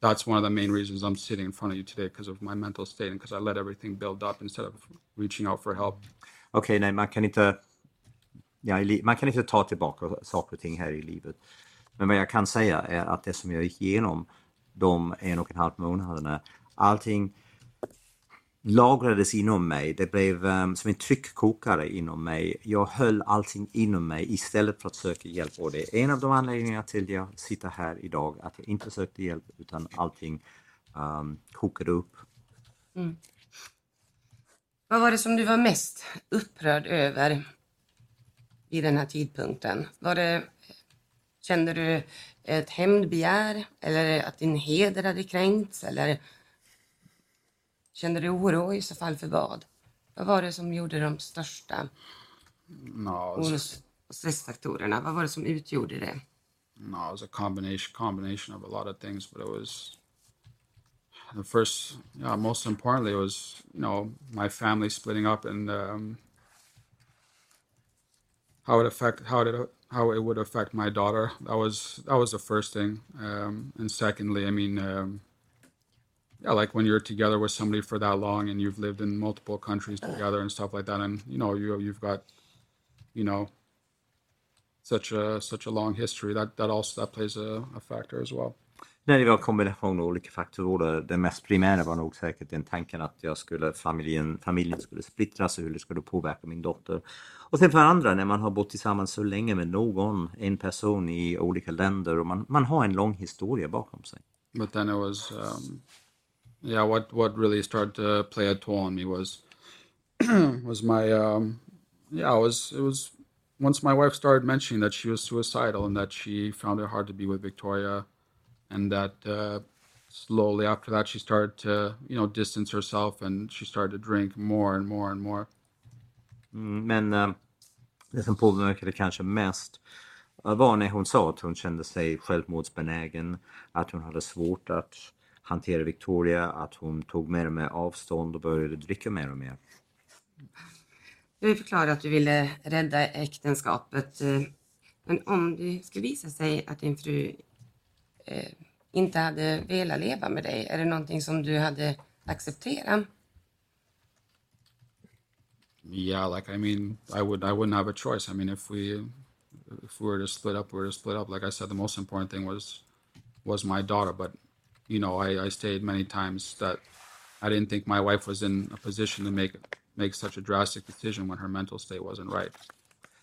that's one of the main reasons I'm sitting in front of you today because of my mental state and because I let everything build up instead of reaching out for help. Okej, nej, man kan inte ja, man kan inte ta tillbaka saker och ting här i livet. Men vad jag kan säga är att det som jag gick igenom de en och en halv månaderna, allting lagrades inom mig. Det blev um, som en tryckkokare inom mig. Jag höll allting inom mig istället för att söka hjälp. Och det är en av de anledningarna till att jag sitter här idag, att jag inte sökte hjälp utan allting um, kokade upp. Mm. Vad var det som du var mest upprörd över vid den här tidpunkten? Var det, kände du ett hämndbegär eller att din heder hade kränkts eller kände du oro i så fall för vad? Vad var det som gjorde de största no, oros och stressfaktorerna? Vad var det som utgjorde det? No, it was a combination combination of a lot of things, but it was the first, yeah, most importantly, it was you know my family splitting up and um, how it affect how did how it would affect my daughter. That was that was the first thing, um, and secondly, I mean, um, yeah, like when you're together with somebody for that long and you've lived in multiple countries together and stuff like that, and you know you you've got, you know, such a such a long history that that also that plays a, a factor as well. Det var en kombination av olika faktorer. Det mest primära var nog säkert den tanken att jag skulle, familjen, familjen skulle splittras och hur det skulle påverka min dotter. Och sen för andra, när man har bott tillsammans så länge med någon, en person i olika länder och man, man har en lång historia bakom sig. But then it was, um, yeah, what, what really started to play a toll on me was, was my, um, yeah, it was, it was, once my wife started mentioning that she was suicidal and that she found it hard to be with Victoria and that uh, slowly after that she started to you know distance herself and she started to drink more and more and more. Mm, men uh, det som påverkade kanske mest uh, var när hon sa att hon kände sig självmordsbenägen, att hon hade svårt att hantera Victoria, att hon tog mer och mer avstånd och började dricka mer och mer. Du förklarade att du ville rädda äktenskapet. Eh, men om det skulle visa sig att din fru eh, inte hade velat leva med dig? Är det någonting som du hade accepterat? Yeah, like I mean, I would I wouldn't have a choice. I mean, if we if we were to split up, we were to split up. Like I said, the most important thing was was my daughter. But you know, I, I stated many times that I didn't think my wife was in a position to make make such a drastic decision when her mental state wasn't right.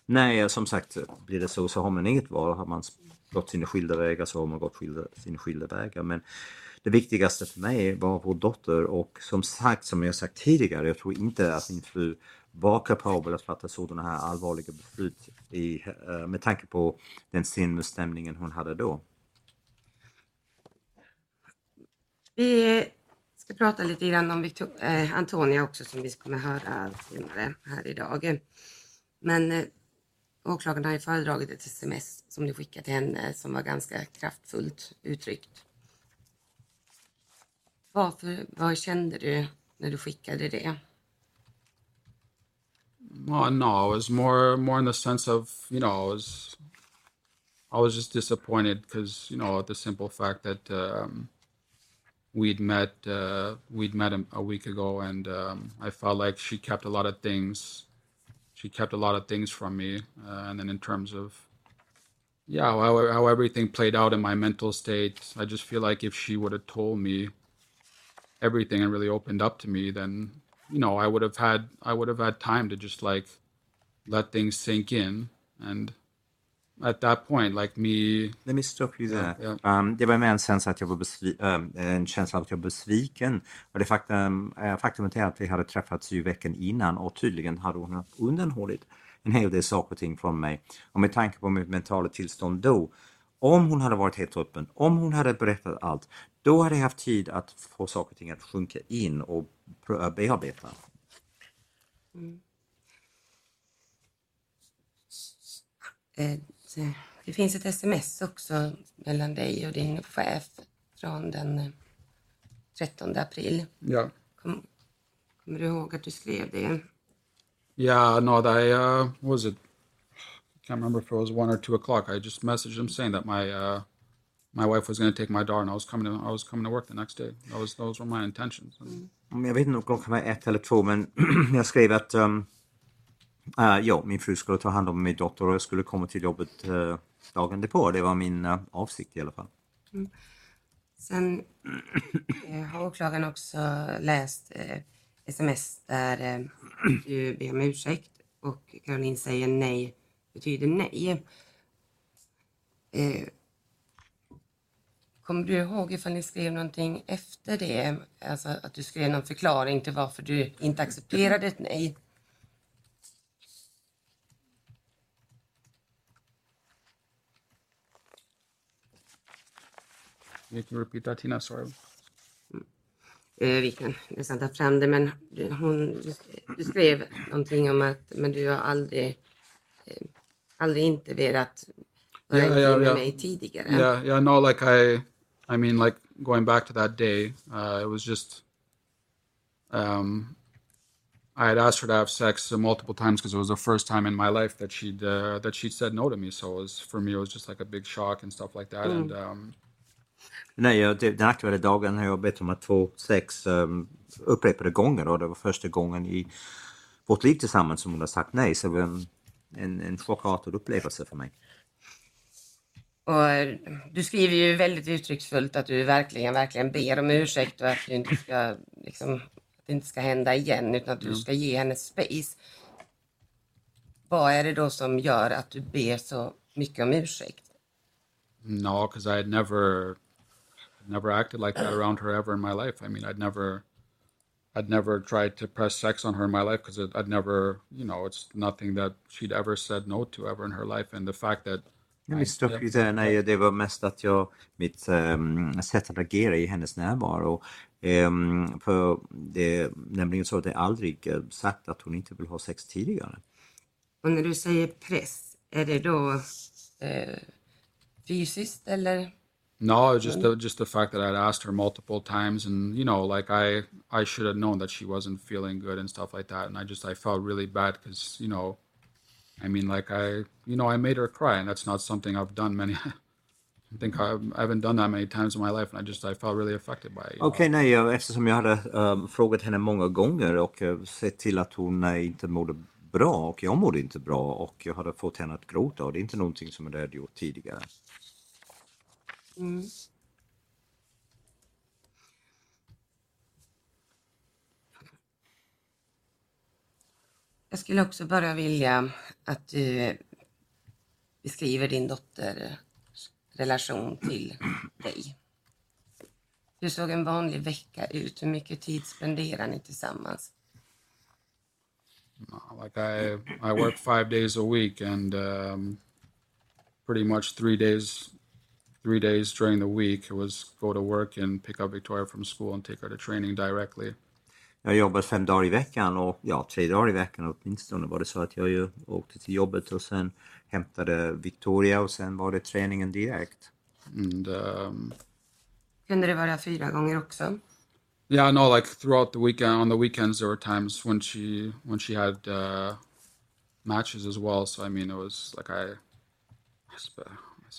Nej, eh, som sagt, blir det så så har man inget val. Har man gått sina skilda vägar så har man gått skilda, sina skilda vägar. Men det viktigaste för mig var vår dotter och som sagt, som jag sagt tidigare, jag tror inte att min fru var kapabel att fatta sådana här allvarliga beslut i, eh, med tanke på den sinnesstämningen hon hade då. Vi ska prata lite grann om Victor eh, Antonia också som vi kommer höra senare här idag. Men eh, Åklagaren har ju föredragit ett sms som du skickade till henne som var ganska kraftfullt uttryckt. Varför, vad kände du när du skickade det? Well, no, it was more more in the sense of you know I was I was just disappointed because you know the simple fact that um, we'd met uh, we'd met a, a week ago and um, I felt like she kept a lot of things she kept a lot of things from me. Uh, and then in terms of yeah, how, how everything played out in my mental state, I just feel like if she would have told me everything and really opened up to me, then you know I would have had I would have had time to just like let things sink in and at that point, like me... Let me stop you there. Yeah, yeah. Um, det var med en känsla, att jag var besvi um, en känsla av att jag var besviken. Och det faktum, uh, faktumet är att vi hade träffats ju veckan innan och tydligen hade hon undanhållit en hel del saker och ting från mig. Och med tanke på mitt mentala tillstånd då, om hon hade varit helt öppen, om hon hade berättat allt, då hade jag haft tid att få saker och ting att sjunka in och pr- bearbeta. Eh, det- Det finns ett sms också mellan dig och din chef från den eh, 13 april. Yeah. Kom, kommer du ihåg att du skrev det? Yeah, no, that I, uh, what was it? I can't remember if it was one or two o'clock. I just messaged him saying that my, uh, my wife was going to take my daughter and I was coming to, I was coming to work the next day. That was, those were my intentions. Mm, Jag vet inte om klockan var ett eller två men jag skrev att um, Uh, ja, min fru skulle ta hand om min dotter och jag skulle komma till jobbet uh, dagen därpå. Det var min uh, avsikt i alla fall. Mm. Sen har åklagaren också läst eh, sms där eh, du ber om ursäkt och Caroline säger nej betyder nej. Eh, kommer du ihåg ifall ni skrev någonting efter det? Alltså att du skrev någon förklaring till varför du inte accepterade ett nej? You can repeat that, Tina? Sorry. Eh, vi kan nästan ta fram det, men du, hon, du, du skrev någonting om att men du har aldrig, eh, aldrig intervjuat Ja, ja, med ja. mig tidigare. Yeah, yeah, no, like I, I mean, like going back to that day, uh, it was just, um, I had asked her to have sex multiple times because it was the first time in my life that she'd uh, that she'd said no to me. So it was for me, it was just like a big shock and stuff like that. And um, Nej, den aktuella dagen har jag bett om att få sex um, upprepade gånger och det var första gången i vårt liv tillsammans som hon har sagt nej. Så det var en, en, en chockartad upplevelse för mig. Och eh, du skriver ju väldigt uttrycksfullt att du verkligen, verkligen ber om ursäkt och att du inte ska, liksom, att det inte ska hända igen utan att du ska ge henne space. Vad är det då som gör att du ber så mycket om ursäkt? no, because I had never, never acted like that around her ever in my life. I mean, I'd never, I'd never tried to press sex on her in my life because I'd never, you know, it's nothing that she'd ever said no to ever in her life. And the fact that Ja, mitt stopp i det, nej, det var mest att jag, mitt um, sätt att agera i hennes närvaro. Um, för det är nämligen så att det aldrig eh, sagt att hon inte vill ha sex tidigare. Och när du säger press, är det då eh, fysiskt eller? No, just the, just the fact that I'd asked her multiple times, and you know, like I I should have known that she wasn't feeling good and stuff like that, and I just I felt really bad because you know, I mean, like I you know I made her cry, and that's not something I've done many. I think I've, I haven't done that many times in my life, and I just I felt really affected by it. you know. Nej, jag- eftersom jag hade um, frågat henne många gånger och uh, sett till att hon uh, inte mådde bra och jag mådde inte bra och jag hade fått henne att gråta och det är inte någonting som jag hade gjort tidigare. Jag skulle också bara vilja att du beskriver din dotters relation till dig. Hur såg en vanlig vecka ut? Hur mycket tid spenderar ni tillsammans? Like I I work five days a week, and um, pretty much three days three days during the week it was go to work and pick up Victoria from school and take her to training directly. Jag jobbade fem dagar i veckan och ja, tre dagar i veckan åtminstone var det så att jag ju åkte till jobbet och sen hämtade Victoria och sen var det träningen direkt. And um, Kunde det vara fyra gånger också? yeah, no, like throughout the weekend, on the weekends, there were times when she when she had uh, matches as well. So I mean, it was like I, I I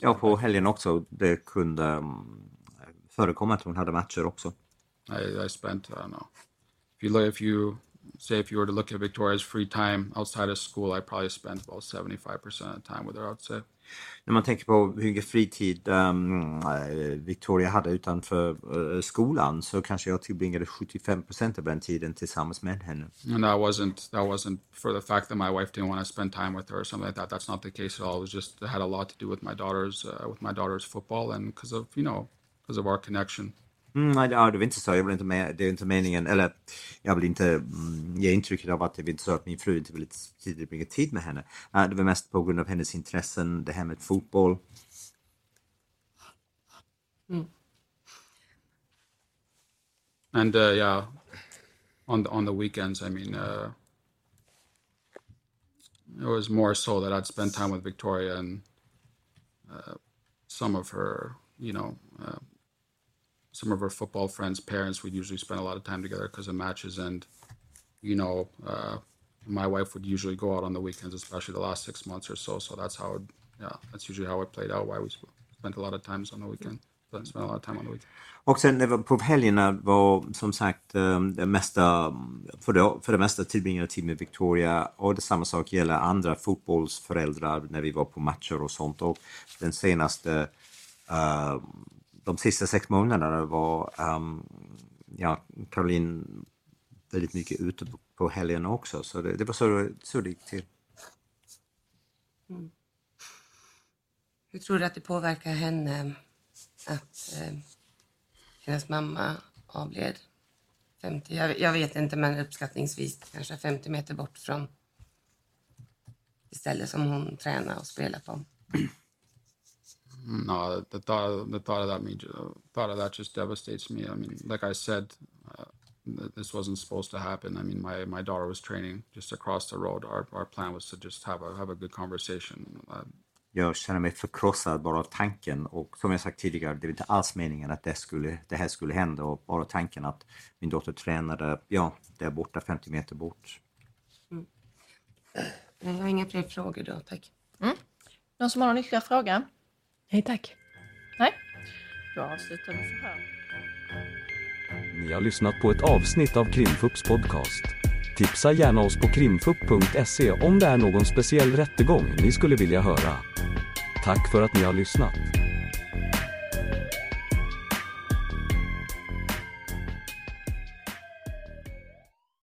Ja, på helgen också. Det kunde um, förekomma att hon hade matcher också. I, I spent I don't know. If you if you say if you were to look at Victoria's free time outside of school, I probably spent about seventy five percent of the time with her. I'd say. När man tänker på hur mycket fritid um, Victoria hade utanför uh, skolan så kanske jag tillbringade 75 av den tiden tillsammans med henne. And that wasn't that wasn't for the fact that my wife didn't want to spend time with her or something like that. That's not the case at all. It was just it had a lot to do with my daughter's uh, with my daughter's football and because of you know because of our connection. Mm, nej, ja, det var inte så. Jag vill inte med, det är inte meningen, eller jag vill inte mm, ge intrycket av att det var inte så att min fru inte ville tillbringa tid med henne. Det var mest på grund av hennes intressen, det här med fotboll. Mm. And uh, yeah, on the on the weekends, I mean, uh, it was more so that I'd spend time with Victoria and uh, some of her, you know, uh, some of her football friends' parents. We'd usually spend a lot of time together because of matches, and you know, uh, my wife would usually go out on the weekends, especially the last six months or so. So that's how, it, yeah, that's usually how it played out. Why we spent a lot of times on the weekend. Spent a lot of time on the weekend. Och sen på helgerna var som sagt eh, det mesta, för det, för det mesta tillbringade tid med Victoria och det samma sak gäller andra fotbollsföräldrar när vi var på matcher och sånt. Och den senaste, uh, de sista sex månaderna var um, ja, Caroline väldigt mycket ute på, på helgerna också. Så det, det var så, så det gick till. Mm. Hur tror du att det påverkar henne att eh, hennes mamma avled 50, jag, jag, vet inte men uppskattningsvis kanske 50 meter bort från det ställe som hon tränar och spelar på. No, the thought, the thought of that, me, thought of that just devastates me. I mean, like I said, uh, this wasn't supposed to happen. I mean, my, my daughter was training just across the road. Our, our plan was to just have a have a good conversation. Uh, jag känner mig förkrossad bara av tanken och som jag sagt tidigare, det var inte alls meningen att det, skulle, det här skulle hända och bara tanken att min dotter tränade, ja, där borta 50 meter bort. Mm. Jag har inga fler frågor då, tack. Mm. Någon som har någon ytterligare fråga? Nej tack. Nej? Då avslutar vi förhör. Ni har lyssnat på ett avsnitt av Krimfupps podcast. Tipsa gärna oss på krimfupp.se om det är någon speciell rättegång ni skulle vilja höra. Tack för att ni har lyssnat.